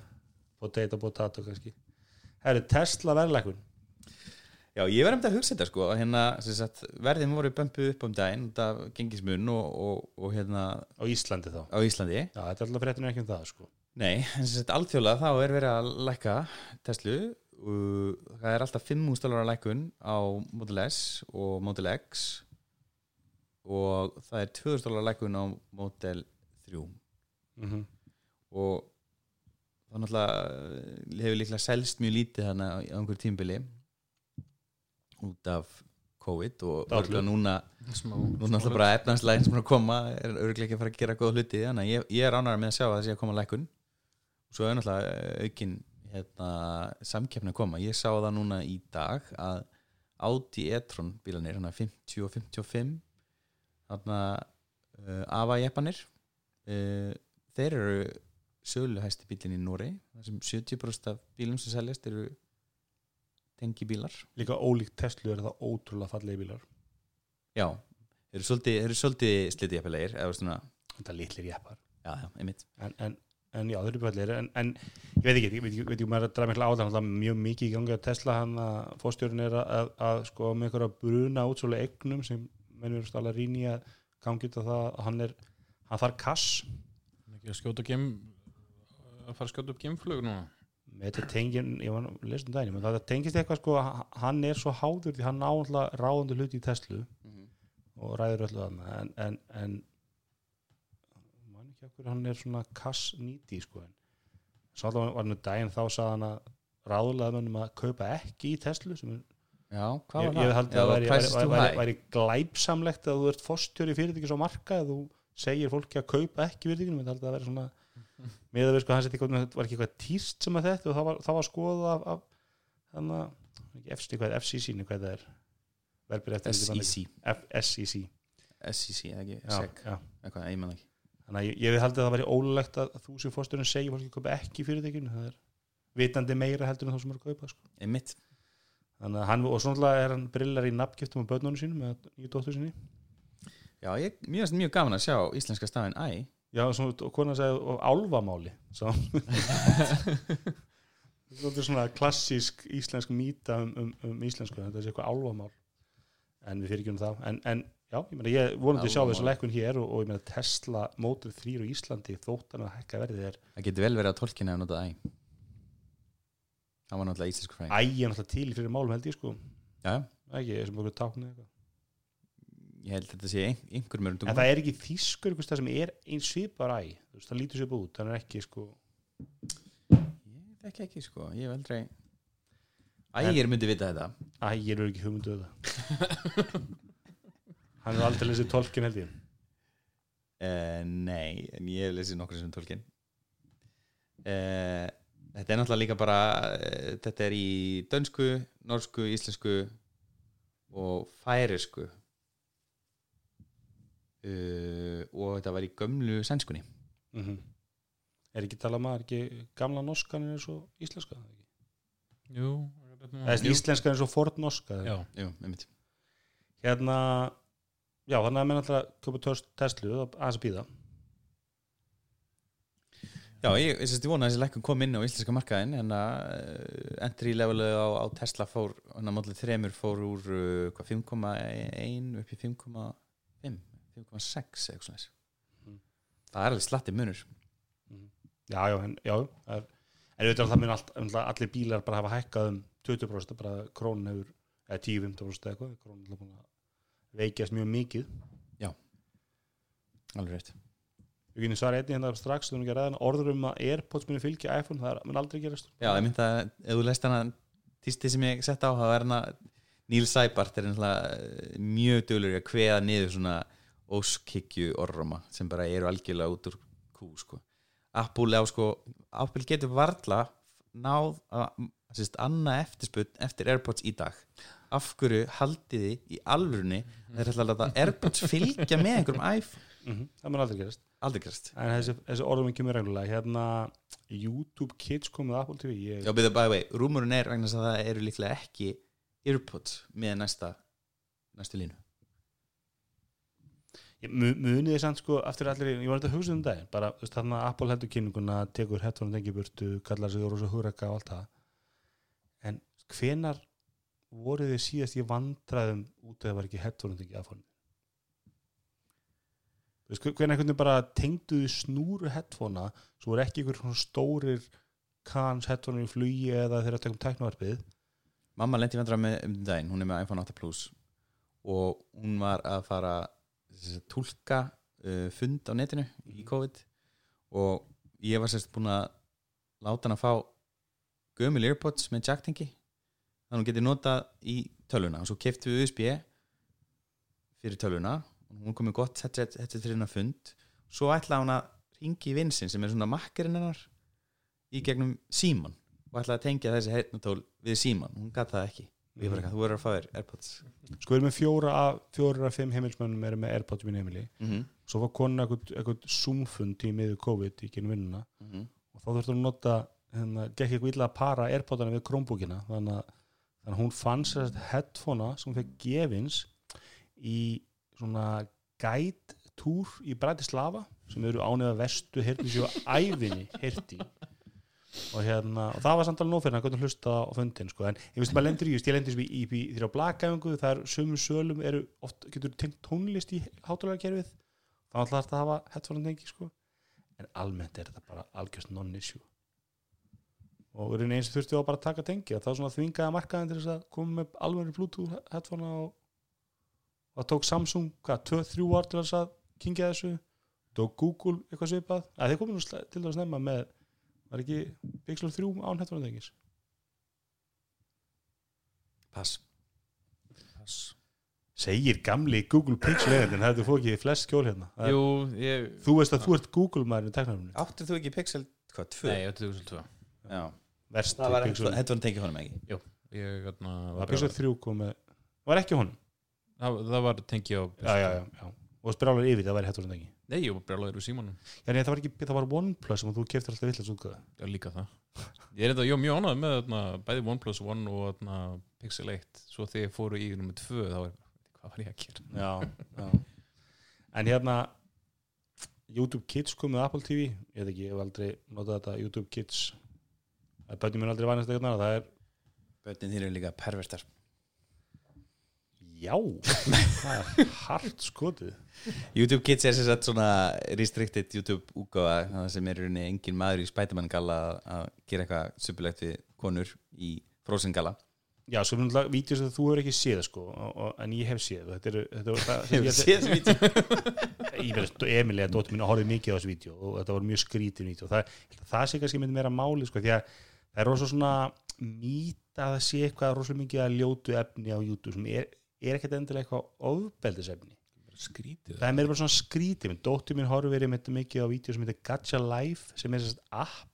potato potato kannski. Herri, Tesla verðlækun Já, ég var um þetta að hugsa þetta sko hérna, sagt, verðin voru bömpuð upp um daginn út af gengismun og, og, og hérna á Íslandi þá? Á Íslandi. Já, þetta er alltaf fréttinu ekki um það sko. Nei, en sagt, alþjóðlega þá er verið að lækka Tesla. Og það er alltaf 5.000 dólar lækkun á Model S og Model X og það er 2.000 dólar lækkun á Model 3 mm -hmm. og það náttúrulega eh, hefur líklega selst mjög lítið þarna á einhver tímbili út af COVID og Dálítið. örgulega núna smá Nú er náttúrulega bara efnanslægin sem er að koma er örgulega ekki að fara að gera góða hluti þannig að ég, ég er ánægður með að sjá að það sé að koma lækun og svo er náttúrulega eh, aukin hérna, samkeppni að koma. Ég sá það núna í dag að Audi e-tron bílanir hérna 50 og 55 þarna uh, AVA jeppanir uh, þeir eru sölu hæsti bílinn í Nóri þar sem 70% af bílum sem seljast eru tengibílar. Líka ólíkt Tesla er það ótrúlega fallegi bílar. Já, þeir eru svolítið, þeir eru svolítið slitið svona, þetta er litlir jeppar. Já, já, einmitt. En, en, en já, þau eru fallegir en, en ég veit ekki, ég veit ekki, veit ekki maður er að draga mikla alltaf mjög mikið í gangi að Tesla hann að fórstjórun er að, að, að sko með einhverja bruna útsólu eignum sem mennur eru stálega rýni að gangi út af það að hann er hann þarf kass Ekki að skjóta gem að fara að skjóta upp gemflug núna með þetta tengin, ég var að lesa um menn það tengist eitthvað sko, hann er svo háður því hann alltaf ráðandi hluti í Tesla og ræður öllu þarna en, en, en man ekki okkur hann er svona kass nýti sko alltaf var hann um daginn þá sagði hann að ráðlega mönnum að kaupa ekki í Tesla sem er, Já, hvað ég, var ég það? held að væri, væri, prices too væri, high. væri glæpsamlegt að þú ert fórstjóri fyrirtækis á marka að þú segir fólki að kaupa ekki fyrirtækinu ég held að það væri svona með að við sko hann seti eitthvað, var ekki eitthvað týrst sem að þetta og það var, það var skoðað af, af þannig að FCC, hvað FCC -ni, hvað það er? Verður eftir SEC SEC SEC, eða ekki, SEC eitthvað, ég man ekki. Þannig að ég, ég held að það væri ólulegt að þú sem fórstjórinn segir fólki að kaupa ekki í fyrirtækinu það er vitandi meira heldur en þá sem er að kaupa sko. Einmitt, hann, og svona er hann brillar í nafngiftum á börnunum sínum með nýju dóttur sinni. Já, ég, mjög, mjög gaman að sjá íslenska stafinn æ Já, svona, og konan sagði og álfamáli svo. Þetta er svona klassísk íslensk mýta um, um, um íslensku þetta er eitthvað álfamál. En við fyrir ekki um það. En, en já, ég, meina, ég vonandi sjá þessu lækkun hér og, og ég meina Tesla Motor 3 á Íslandi þóttan að hækka verðið er Það getur vel verið að tólkina að notað æ. Það var náttúrulega íslensku fræði ægja náttúrulega til fyrir málum held ég sko. Já, ekki, sem okkur táknið eitthvað ég held að þetta sé ein, einhver mjög en það. er ekki þýskur einhvers það sem er eins svipar æ það lítur sér út, það er ekki sko. Ég þekki ekki sko, ég hef aldrei Ægir myndi vita þetta. Æ, ég er ekki hugmyndu það. Hann er aldrei lesið tólkin held ég. Uh, Nei, en ég hef lesið nokkur sem tólkin uh, Þetta er náttúrulega líka bara uh, Þetta er í dönsku, norsku, íslensku og færisku uh, og þetta var í gömlu sænskunni. Mm er ekki talað maður ekki? Gamla norskan eins og íslenska? Jú, þessi íslenska eins og fornnorska eða? Já, Jú, einmitt. Hérna já þannig að menn alltaf köpa törst Tesla og aðeins að býða Já, ég, ég, ég vona að þessi lækkun kom inn á íslenska markaðin en að uh, entry levelið á, á Tesla fór, hann að mótlið þremur fór úr uh, hvað, 5,1 upp í 5,5 5,6 eitthvað svona Mm. Það er alveg slatti munur. Já já, en, já er, en auðvitað að það mun allt, allir bílar bara hafa hækkað um 20% bara krónin hefur eða 10-15% eða eitthvað krónin er búin að veikjast mjög mikið. Alveg rétt. Við kynum svara einnig hérna strax orður um að Airpods muni fylgja iPhone það mun aldrei gerast. Já, ég myndi að ef þú leist hana týsti sem ég sett á, það er hana Neil Seibart er náttúrulega mjög dölur að kveða niður svona óskikju orroma sem bara eru algjörlega út úr kú sko. Apple á sko Apple getur varla náð að sérst, annað eftirspunn eftir Airpods í dag. Af hverju haldið þið í alvörunni að Airpods fylgja með einhverjum iPhone? Mm það mun aldrei gerast. Aldrei græst en þessi, þessi orðum kemur reglulega. Hérna YouTube Kids komið Apple TV ég, Já, byrðu bæði vei, rúmurinn er vegna að það eru líklega ekki Airpods með næsta næstu línu munið þið samt sko aftur allir, ég var þetta að hugsa um dag bara þarna Apple heldur kynninguna tekur headphone tengi burtu, kallar sig rosa húraka og allt það. En hvenar voruð þið síðast í vandræðum út af það var ekki honum þú veist, hvenar einhvern veginn bara tengduðu snúru headphonea svo voru ekki einhver stórir kans headphone í flugi eða þeirra tekum teknovarpið Mamma lendi vandra með um daginn, hún er með iPhone 8 Plus og hún var að fara tólka uh, fund á netinu í COVID og ég var sérst búin að láta hann að fá gömul Airpods með jacktengi þannig að hún geti notað í tölvuna. Og svo keftu við USB fyrir tölvuna. Og hún komið gott headset fyrir hennar fund. Svo ætlaði hún að ringi í vinsinn sem er svona makkerinn hennar í gegnum síman og ætlaði að tengja þessi heyrnatól við síman hún gæti það ekki ekki, þú verður að fá þér Airpods. Sko við erum með fjóra af, fjóra af fimm heimilsmönnum eru með Airpods í mínu heimili. Mm -hmm. svo var konin eitthvað, zoomfund í miður COVID í genið vinnuna. Og þá þurftur að nota hérna, gekk eitthvað illa að para Airpodana við Chromebookina. Þannig að, þannig að hún fann sér þetta headphonea sem hún fekk gefins í svona guide tour í Bratislava sem eru ánefða vestu hirti sér á ævinni hirti og hérna, og það var samt alveg nóg fyrir hann að að hlusta á fundin sko, en ég veist maður lendur í, just, ég lendur í, í, í því á blakæfingu, það er sömu sölum eru oft, getur tengt tónlist í hátalarkerfið, þá ætla þetta að hafa headphone tengi sko, en almennt er þetta bara algjörst non-issue. Og er eins og þurfti á bara að taka tengi og þá svona þvingaði markaðin til þess að koma með alveg bluetooth headphone og það tók Samsung, hvað, 2-3 ár til þess að kingja þessu. Tók Google eitthvað svipað, að þeir komið til að nefna með var ekki Pixel 3 án tengis Pass. Pass. segir gamli Google Pixel eigandinn, það er þú fóð ekki flest skjól hérna? Það er- Jú, ég þú veist að þú ert Google maður í teknarunni Áttir þú ekki Pixel, hvað, 2? Nei, 2002 Já, verst það var Pixel, headphone tengi honum ekki? Ég hérna, það var Pixel 3 kom með var ekki honum, það, það var tengi á já, já, já, já. og sprálar yfir það væri headphone tengi Nei, ég var brjálaður úr símanum. Já, nei, það var ekki, það var OnePlus sem þú keftir alltaf villast útgöða Já, líka það. Ég er þetta, ég var mjög ánægð með þarna, bæði OnePlus One og þarna, Pixel 1 Svo þegar ég fóru í nummer 2 þá var hvað var ég að gera? Já, já. En hérna YouTube Kids komið Apple TV ég veit ekki, ég hef aldrei notað þetta YouTube Kids. Það bæti mér aldrei vanast eitthvað það er Bötnin þín eru líka pervertar já, það er hart skotið. YouTube Kids er sem sagt svona restricted YouTube úgáfa það sem er rauninni engin maður í Spiderman gala að- að gera eitthvað suppulegt við konur í Frozen gala já, svo er náttúrulega vídeos að þú hefur ekki séð sko, og, og, en ég hef séð. Þetta er, þetta er, það, Hefur séð þessi vídeo? Ég veist, Emilia, dóttir mín, horfði mikið á þessu vídeo og þetta var mjög skrítin vídeo. Það, það sé kannski myndi meira máli sko, því að það er rosa svona mýta að það sé eitthvað rosa mikið að ljótu efni á YouTube sem er, er ekkert endilega eitthvað ofbeldisefni. Skrítið. Það er meira bara svona skrítið. Minn dóttir mín horfði verið með mikið á vídeo sem heitir Gacha Life sem er þess app.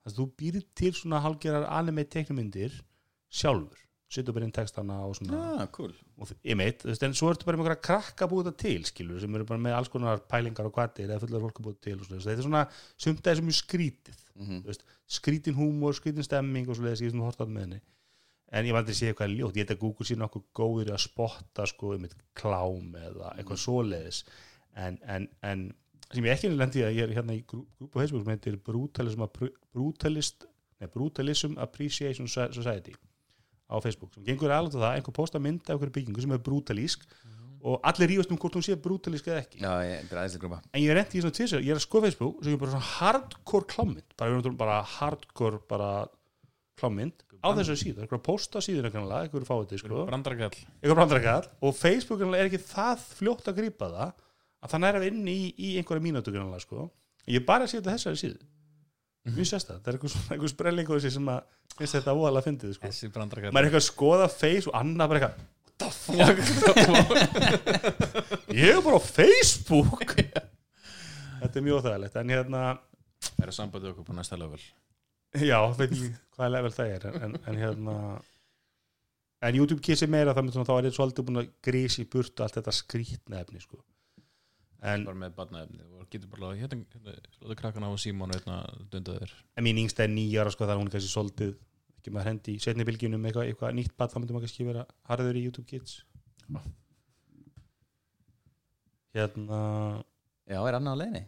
Þess að þú býrir til svona halgerar anime teknumyndir sjálfur. Setur bara inn textana og svona. Ah, cool. og ég meit, þú veist, en svo ertu bara með einhverja krakka búið þetta til, skilur, sem eru bara með alls konar pælingar og kvatir eða fullar fólk að búið til svona, þetta er svona, sumt að þessu mjög skrítið. Mm þú veist, skrítin húmor, skrítin stemming og svo leiðis, ég sem hortat með henni en ég var aldrei sé eitthvað ljótt, ég held að Google sé nokkuð góður að spotta sko um eitt klám eða eitthvað svoleiðis. En, en, en sem ég ekki lendi að ég er hérna í grú- grúpu Facebook sem heitir Brutalism, Brutalist, nei, Brutalism Appreciation Society á Facebook sem gengur alveg það, einhver posta mynd af einhverju byggingu sem er brutalísk og allir rífast um hvort hún sé brutalísk eða ekki. Já, ég, er en ég er reyndi í svona tvisar, ég er að skoða Facebook sem er bara svona hardcore klámynd bara, bara hardcore bara klámynd á þessu síðu, eitthvað posta síður einhverjulega, einhverju fáið til sko. Brandarkall einhver brandrakall og Facebook er ekki það fljótt að grípa það að það næra inn í, í einhverja grannlega sko. Ég er bara að setja þessari síðu. Mjög sérst það, það er einhver, svona- einhver sprelling sem að finnst þetta óalega að fyndið sko. Maður er eitthvað að skoða face og annað bara eitthvað what the fuck? Ég er bara á Facebook. Þetta er mjög óþægilegt. En hérna, það er sambandið okkur på næsta level já, veit ekki hvaða level það er en, en hérna en YouTube kissi meira þannig að þá er þetta svolítið búin að grísi í burtu allt þetta skrítna efni sko. En, bara með barnaefni og getur bara hérna, hérna slóðu krakkan á Simon og hérna dundaður en mín yngsta er nýjara sko hún er kannski svolítið ekki maður hendi í setni bylgjunum eitthvað, eitthvað nýtt bad þá myndum maður kannski vera harður í YouTube Kids. Hérna Já, er annað á leiðinni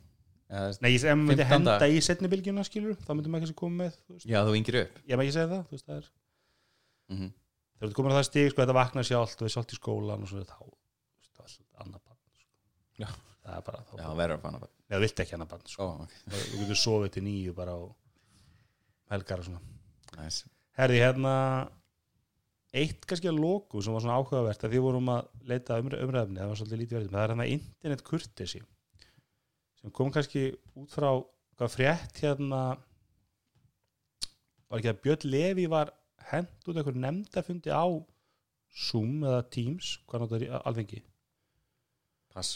Já, Nei, ég ef maður myndi 15. henda í setni bylgjuna skilur, þá myndum maður kannski koma með þú veist. já þú yngir upp ég maður ekki segja það, þú veist, það er mm -hmm. þegar þú komur á það stig, sko, þetta vaknar sjálft og við sátt í skólan og svo þá, þú veist, annað bann sko. Já. það er bara, þá, Já, verður að fanna bara neða, þú vilt ekki annað bann sko. Ó, ok, þú getur sofið til nýju bara á helgar og svona nice herði, hérna eitt kannski að loku sem var svona áhugavert að því vorum að leita umræ, umræðumni það var svolítið lítið verðum, það er hérna internet kurtesi sem kom kannski út frá hvað frétt hérna var ekki að Björn Levi var hent út einhver nefndafundi á Zoom eða Teams hvað í alfengi Pass.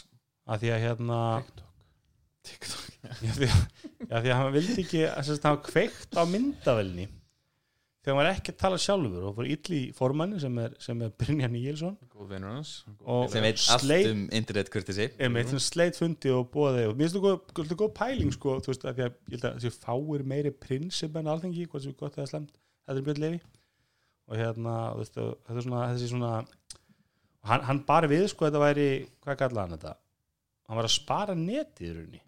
Að því að hérna TikTok. TikTok já, því, að- já, því að hann vildi ekki að hann kveikt á myndavelni þegar hann var ekki að tala sjálfur og fór illi í formanni sem er, sem er Brynjar Níelsson. Góð vinnur hans. Og- sem veit allt um internet kurtisi einmitt sem sleit fundi og bóði og mér finnst það góð, pæling sko, þú veist, að því að ég held að þessi fáir meiri prinsip en alþengi, hvað sem er gott eða slemt þetta er Björn Levi og hérna, þetta er svona þessi svona og hann, hann bar við sko, þetta væri, hvað kallaði hann þetta? Hann var að spara netið í rauninni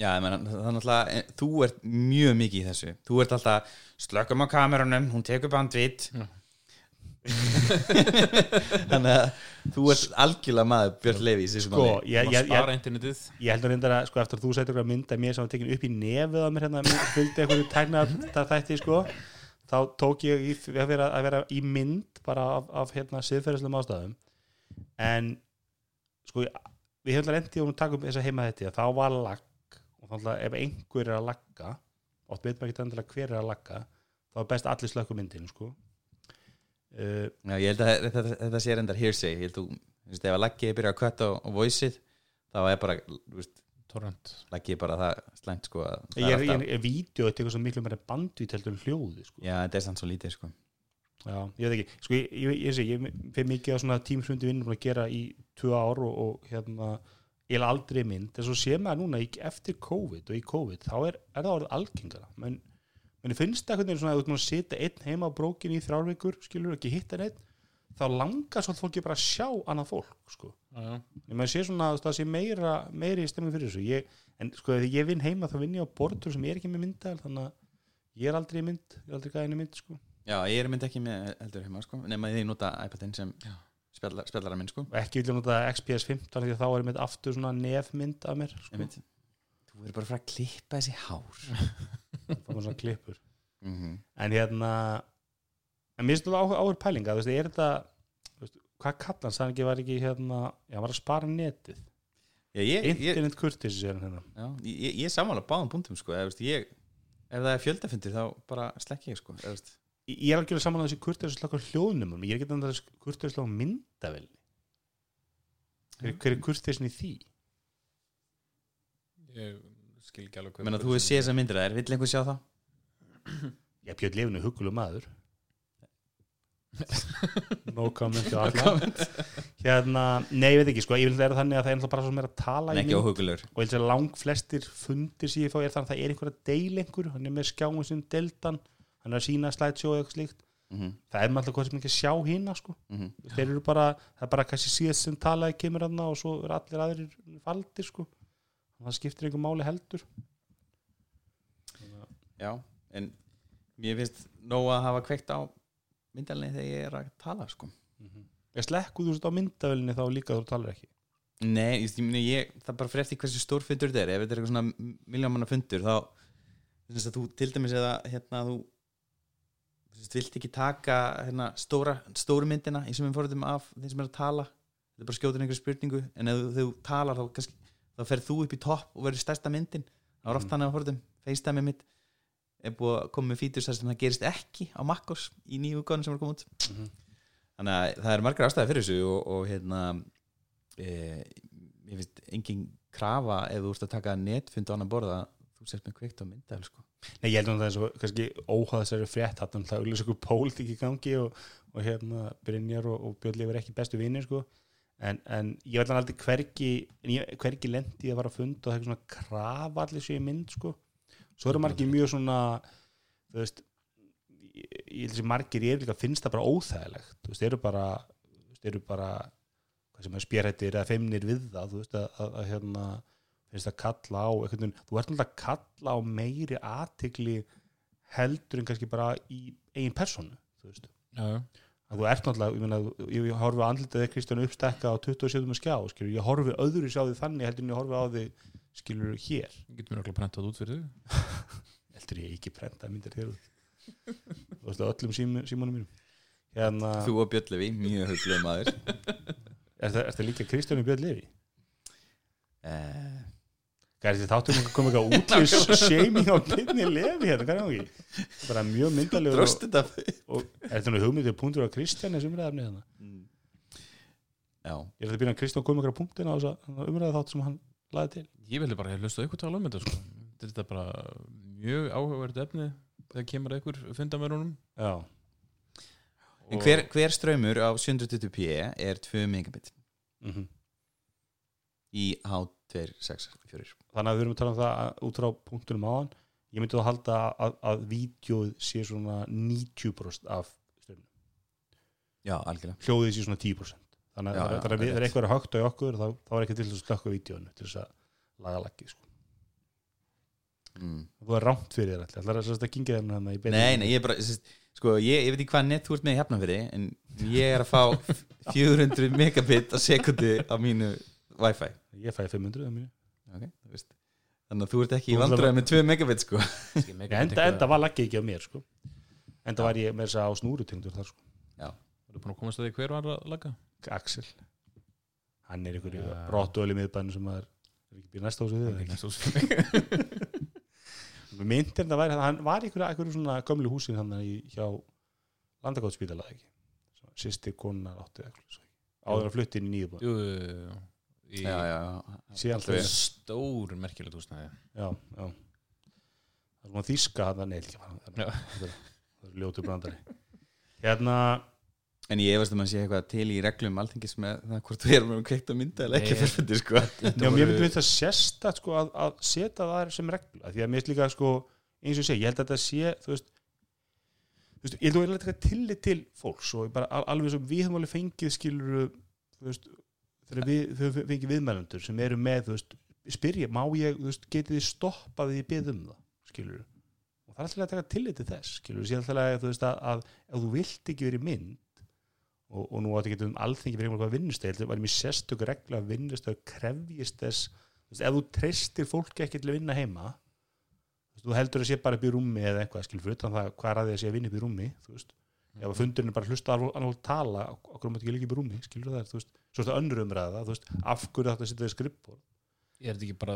Já, það er náttúrulega eh, þú ert mjög mikið í þessu. Þú ert alltaf slökkum á kamerunum hún tekur bandvít þannig að þú ert algjörlega maður Björn Levi sko, ég, ég, ég, ég heldur reyndar að sko eftir að þú sættir eitthvað mynda mér sem var tekin upp í nefið á mér hérna fylgdi eitthvað tækna þætti sko þá tók ég í, að, vera, að vera í mynd bara af, af hérna siðferðislega ástæðum. En sko við hefum reyndi og taka upp þessa heima þetta þá var lag og þá alltaf ef einhver er að lagga oft veit maður ekki endilega hver er að lagga þá er best að allir slökku myndin sko. Uh, Já, ég held að þetta, þetta sé reyndar hearsay. Ég held þú, þú veist, ef að laggið byrja að kvötta á, voiceið þá er bara, þú veist, torrent. laggið bara það slæmt sko að það ég er, ég er vídeo þetta er eitthvað svo miklu meira bandvít heldur en hljóði sko. Já, þetta er samt svo lítið sko. Já, ég veit ekki, sko ég, ég, ég, sé, ég fyrir mikið á svona tímsfundi vinnum að gera í tvö ár og, og hérna ég er aldrei mynd, en svo sé maður núna í, eftir COVID og í COVID, þá er, er það orðið algengara, menn menn finnst það hvernig svona að þú ert nú að sitja einn heima á brókin í þrjárvíkur, skilur ekki hitta neitt þá langar svolítið fólki bara að sjá annað fólk sko. Já, já. ég maður sé svona veist, það sé meira, meiri stemming fyrir þessu ég, en sko þegar ég vinn heima þá vinn ég á bortur sem er ekki með myndaðal þannig að ég er aldrei í mynd ég er aldrei gæðin í mynd sko. Já, ég er mynd ekki með eldur heima sko nema því ég nota iPadin sem spjallar, spjallara minn sko. Ekki vil ég nota XPS 15 því að þá er mitt aftur svona nefmynd af mér sko. Þú verður bara fara að klippa þessi hár. Það var svona klippur. Mm -hmm. en hérna en mér finnst þetta áhuga áhuga pælinga þú veist, er þetta þú veist, hvað kallar hann, sagði ekki var ekki hérna já, var að spara netið? Ég, ég, ég, internet kurtis er hann hérna. Já, ég, ég sammála báðum punktum sko eða, veist, ég, ef það er fjöldafundir þá bara slekki ég sko veist, ég ég er algjörlega saman að þessi kurtis slaka hljóðnumum ég er ekki að þessi kurtis slaka myndavelni hver, hver er kurtisin í því? Ég skil ekki alveg Ég meina, þú hefur séð þessar myndir að þær, vill einhver sjá það? ég bjöð lefinu hugulum maður. No comment no comment. Hérna, nei ég veit ekki sko, ég vil það er þannig að það er náttúrulega bara svo meira að tala óhugulur og ég held að lang flestir fundir sem ég fá er þannig að það er einhver að deila einhver hann er með skjáum sem deltan hann er að sína slideshow eða eitthvað slíkt. Mm -hmm. það er maður alltaf hvað sem ekki að sjá hína sko. Mm þeir eru bara, það er bara kannski síðast sem talaði kemur hann og svo eru allir aðrir faldir sko. það skiptir einhver máli heldur. Já, en mér finnst nóg að hafa kveikt á myndalinni þegar ég er að tala sko. Ég slekku þú veist á myndavelinni þá líka þú talar ekki. Nei, ég, ég, það er bara fyrir eftir hversu stór fundur þetta er. Ef þetta er eitthvað svona miljónmanna fundur þá þú til dæmis eða hérna þú vilt ekki taka hérna, stóra, stóru myndina í sem við fórum af þeim sem er að tala er bara skjótur einhver spurningu en ef þú, talar þá, kannski, þá ferð þú upp í topp og verður stærsta myndin það var oft Mhm. þannig að fórum FaceTime mitt er búið að koma með fítur sem það gerist ekki á Makkos í nýju útgáðinu sem var komið út Mhm. þannig að það er margar ástæði fyrir þessu og, og hérna e, ég finnst engin krafa ef þú ert að taka netfund á annan borða þú sért með kveikt á myndavel sko. Nei, ég held að það er svo kannski óháð þessari frétt hann það auðvitað svo pólitík í gangi og, og hérna Brynjar og, og Björn Leifur ekki bestu vinir sko. En, en ég held að aldrei hvergi ég, hvergi lendi að fara að funda og það er svona sér í mynd sko. Svo eru margir mjög svona þú veist ég ég held að margir ég er líka finnst það bara óþægilegt. Þú veist, eru bara veist, eru bara hvað sem er spjærhættir eða feimnir við það þú veist, að, að, að hérna finnst að kalla á veginn, þú ert náttúrulega að kalla á meiri aðtigli heldur en kannski bara í eigin personu þú veist, Já, já. að þú ert náttúrulega ég, meina, ég, ég horfi eða Kristján uppstekka á 27. skjá, skilur, ég horfi öðru sjá því þannig heldur en ég horfi á því skilur hér, Ég get mér okkur prentað út fyrir þig heldur ég ekki prenta myndir hér út þú veist, á öllum símum, símunum mínum hérna, þú og Björn Levi, mjög huglega maður er það, er það líka Kristján Björn Levi? eh, Er þetta þáttum að koma eitthvað útlýs shaming á Björni Levi hérna, hvað er það ekki? bara mjög myndalegur og, dróst þetta og er þetta nú hugmyndið punktur á Kristján þessu umræðafni þannig Mm. já, Ég er að byrja að Kristján kom ykkur á punktina á þessa umræða þátt sem hann laði til? Ég vildi bara, ég hlusta ykkur tala um þetta sko. Þetta er bara mjög áhugavert efni þegar kemur ykkur fundamörunum. Já, en hver, hver ströymur á 720p er 2 megabit. Mm í H264 þannig að við erum að tala um það að- út frá punktunum áðan ég myndi þá halda að, að vídjóð sé svona 90% af stjórnum, já, algjörlega hljóðið sé svona 10% þannig að, að við, rétt. þegar eitthvað er högt á okkur þá, þá er ekki til þess að slökka vídjónu til þess að laga lagið sko. mm. þú er rámt fyrir þér alltaf, það er að kingja þeim hérna í beinni. nei, nei, ég er bara sest, sko, ég, ég veit ekki hvað net þú ert með í hefnafyrir en ég er að fá 400 megabit á sekundi á mínu wifi ég fæði 500 að mínu okay, þannig að þú ert ekki í vandræði með 2 megabit sko. enda, enda var lagið ekki á mér sko. enda var ég með þess að á snúrutengdur þar sko. Þú er búin að komast að því hver var að laga Axel hann er ykkur í Já. brottuöli miðbæðinu sem er, er ekki býr næsta húsið við Næsta hús. myndir það væri, hann var ykkur, ykkur svona gömlu húsin hann í, hjá landakótspítala ekki sýsti konar áttu áður að flutti inn í nýjubæð. Í já, já, já. sé alltaf já, stór já það er svona þíska hann neil ekki það er- er- ljótu brandari. Hérna en ég efast um að sé eitthvað til í reglum alþingis með það hvort við erum með kveikt að mynda eða ekki Nei. fyrfindi sko. Já, mér myndi þetta sérstætt sko, að, að setja það sem regla. Því að mér líka sko, eins og segi, ég held að þetta sé þú veist, þú veist, ég held að taka tillit til fólks og bara al- alveg sem við höfum alveg fengið skilur þú veist, þegar við, höfum fengið viðmælendur sem eru með, þú veist, spyrja má ég, þú veist, getið þið stoppað því ég beð um það, skilur og það er alltaf að taka tillit til þess, skilur sér alltaf að, þú veist, að, að ef þú vilt ekki verið mynd og, og nú átti ekki um alþengi fyrir einhverjum vinnustæð, það var mér sérstök regla að vinnustæð krefjist þess þú veist, ef þú treystir fólki ekki til að vinna heima þú heldur að sé bara upp í rúmi eða eitthvað, skilur, fyrir utan það hvað er að því að sé að vinna upp í rúmi, þú veist ef að fundurinn er bara að hlusta alveg alveg tala okkur um að ekki líka í rúmi, skilur það? Þú veist, svo er þetta önnur umræða, þú veist, af hverju þetta setja þið skrippbór Er þetta ekki bara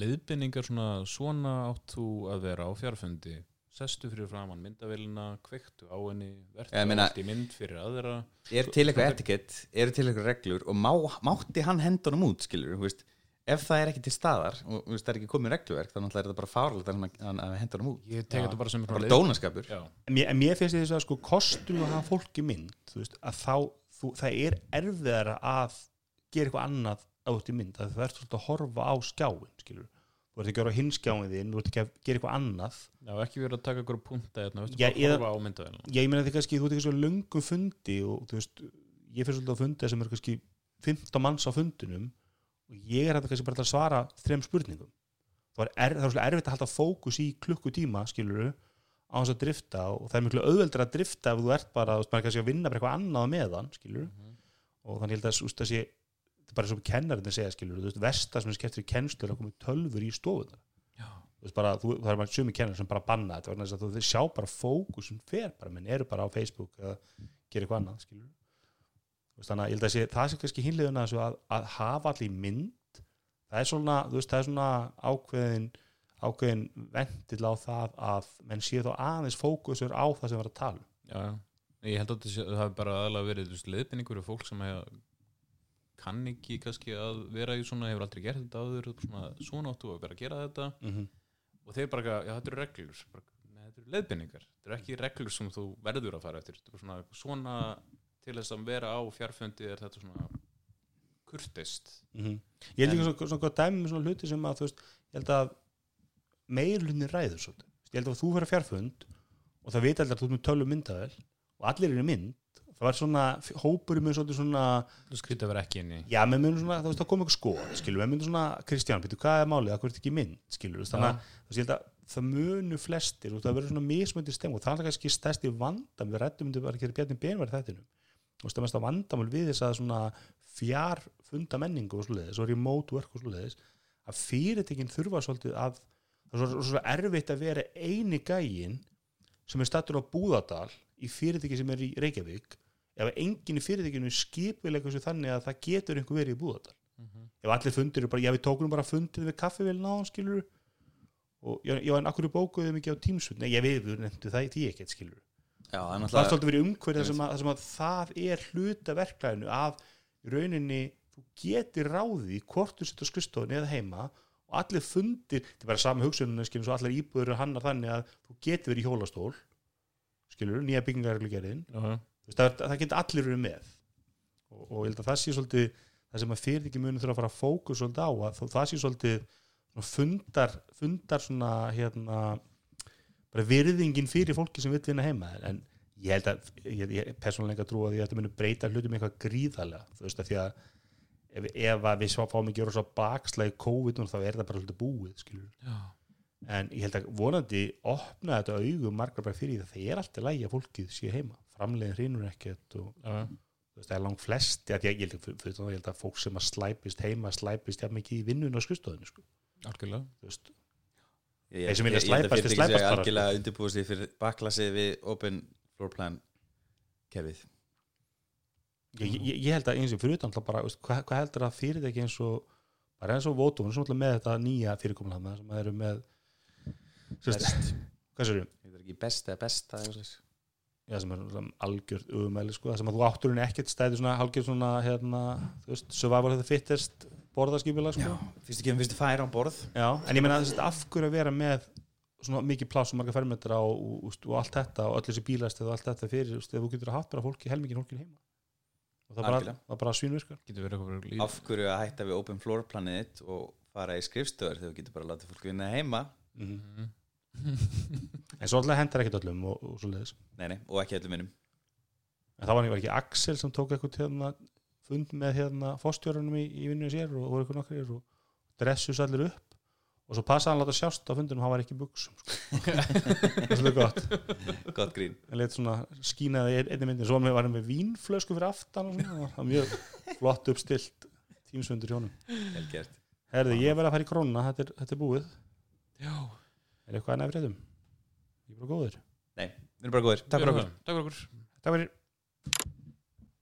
leiðbynningar svona svona átt þú að vera á fjárfundi sestu fyrir framann myndavélina kveiktu á henni, meina- allt í mynd fyrir aðra. Er til eitthvað etikett, eru til eitthvað reglur og má, mátti hann hendunum út skilur, þú veist, ef það er ekki til staðar og þú veist, það er ekki komið regluverk þannig að það er bara fárlega að hann að hendunum út. Ég tek þetta bara sem bara dónaskapur. Já, en mér, en mér finnst þess að sko kostur að hafa fólki mynd, þú veist, að þá þú, það er erfiðara að gera eitthvað annað á þetta mynd að þú ert svolítið að horfa á skjáin, skilur þú ert ekki að vera á hinskjáin þinn, þú ert ekki að gera eitthvað annað. Já ekki verið að taka ykkur punta hérna, veistu, Já, bara eða- horfa á myndavélina. Ég meina því kannski, þú og ég er kannski 15 manns á fundinum og ég þetta kannski bara til að svara þrem spurningum. Er, það er svolítið erfitt að halda fókus í klukkutíma skiluru á þess að drifta og það er miklu auðveldur að drifta ef þú ert bara, að vinna eitthvað annað meðan, skiluru og þannig held að veist, þessi, þetta er bara svo kennarinn að segja, skiluru, þú veist, versta sem er skemmtir í kennslu er að koma tölfur í þú, það er bara sumi kennar sem bara banna þetta að þú sjá bara fókusun fer bara, menn eru bara á Facebook eða gera eitthvað annað, skilur veist, þannig að ég held að sé, það sé kannski hinliðuna þessu að, að hafa allir mynd það er svona, veist, það er svona ákveðin ákveðin vendill á það að menn séu þá aðeins fókusur á það sem var að tala um. já. Ég held að sé- það hafi bara aðalega verið leiðbynningur og fólk sem hef, kann ekki kannski að vera í svona hefur aldrei gert þetta áður svona, svona áttu að vera að gera þetta mm -hmm. og þeir bara, já þetta eru reglur bara, þetta eru leiðbynningar, þetta eru ekki reglur sem þú verður að fara eftir svona, svona til þess að vera á fjárfundi er þetta svona kurteist. Ég held ekki svona, gott dæmi með svona hluti sem að þú veist, ég held að meirlunni ræður svolítið, ég held að þú fyrir fjárfund og það veit allir að þú ert með tölu myndavel og allir eru mynd það var svona, hópur með svolítið svona þú skrítið að vera ekki inn í já, með myndu svona, þú veist, það kom eitthvað skoð skilur, með myndu svona, Kristján, býttu, hvað er málið? Það er ekki mynd, skilur, þannig að að það munu flestir og það verður svona mismöndi stem og það er kannski stærsti vandam við rættum myndi bara að gera bjarni benverð þettinum og er mest að vandamál við þess að svona fjár funda menningu og svoleiðis og remote work og svoleiðis að fyrirtekin þurfa svolítið að það er svo, svo erfitt að vera eini gægin sem er stattur á Búðardal í fyrirteki sem er í Reykjavík ef enginn í fyrirtekinu skipilega þessu þannig að það getur einhver verið í Búðardal. Ef allir fundir eru bara, já við tókunum bara fundið við kaffivélina á hann skilur og já, en akkur bókuðum ekki á tímsund nei ég við, nefndu það því ekkert skilur já, það er svolítið verið umhverfið þar sem, að- þar sem að það er hluta verklæðinu að í rauninni þú getur ráðið í hvort þú setur skristofun eða heima og allir fundir, þetta er bara sama hugsunum skilur, svo allir íbúður eru hannar þannig að þú getur verið í hjólastól skilur, nýja byggingarreglugerðin. Þú veist, það, það getur allir verið með. Og, og ég held að það sé svolítið það sem að fyrirtæki munum þurfa að fara að fókus svolítið á að það sé svolítið svona fundar, fundar svona hérna bara virðingin fyrir fólki sem vil vinna heima en ég held að ég, ég persónulega trú að því að þetta muni breyta hlutum eitthvað gríðarlega þú veist að því að ef, ef að við svo fáum að gera svo bakslægi COVID þá er það bara svolítið búið en ég held að vonandi opna þetta augum margar bara fyrir því að það er alltaf lægi að fólkið sé heima. Framleiðin hreinur ekkert og veist, það er langt flesti að ég, ég, held, fyrir, ég held að fólk sem að slæpist heima slæpist jafn mikið í vinnun og skrifstofinu sko. algjörlega Ég, held að fyrirtæki sé algjörlega undirbúið sig fyrir baklasið við open floor plan kerfið. Ég, ég, ég held að eins og fyrir utan alltaf bara, hvað, hvað heldur að fyrirtæki eins og bara eins og Vótun, sem alltaf með þetta nýja fyrirkomlega sem eru með sérst, hvað sér Þetta er ekki best eða besta eða eitthvað svoleiðis. Já, sem er svona algjört umæli sko, það sem að þú áttur henni ekkert stæði svona hálfgjörð svona hérna, þú veist, survival of the fittest borðaskipilag sko. Fyrstu kemur fyrstu færa á borð. Já, en ég meina þess að af hverju að vera með svona mikið pláss og marga fermetra og, og, og, allt þetta og öll þessi bílastið og allt þetta fyrir, þú veist, þegar þú getur haft bara fólki helmingin fólkin heima og það bara, það bara svínvirkar. Getur verið eitthvað líf. Af hverju að hætta við open floor planið og fara í skrifstöður þegar þú getur bara að láta fólk vinna heima? Mm -hmm. En svo alltaf hendar ekkert öllum og, og svo leiðis nei, nei, og ekki öllum minnum en það var, var ekki Axel sem tók eitthvað hérna, fund með hérna fórstjórunum í, í vinnu sér og, og voru eitthvað nokkrir og dressus allir upp. Og svo passaði hann að láta sjást á fundunum hann var ekki í buksum sko. það er svolítið gott. Gott grín. Hann leitt svona skínaði ein- einni myndin svo var hann með vínflösku fyrir aftan og svona, það var mjög flott uppstilt tímsfundur hjónum Herði, ég verð að fara í krónuna, þetta er, þetta er búið. Já, er eitthvað að nefnir ég er bara góður. Nei, við erum bara góðir, takk fyrir okkur. Takk fyrir okkur. Takk fyrir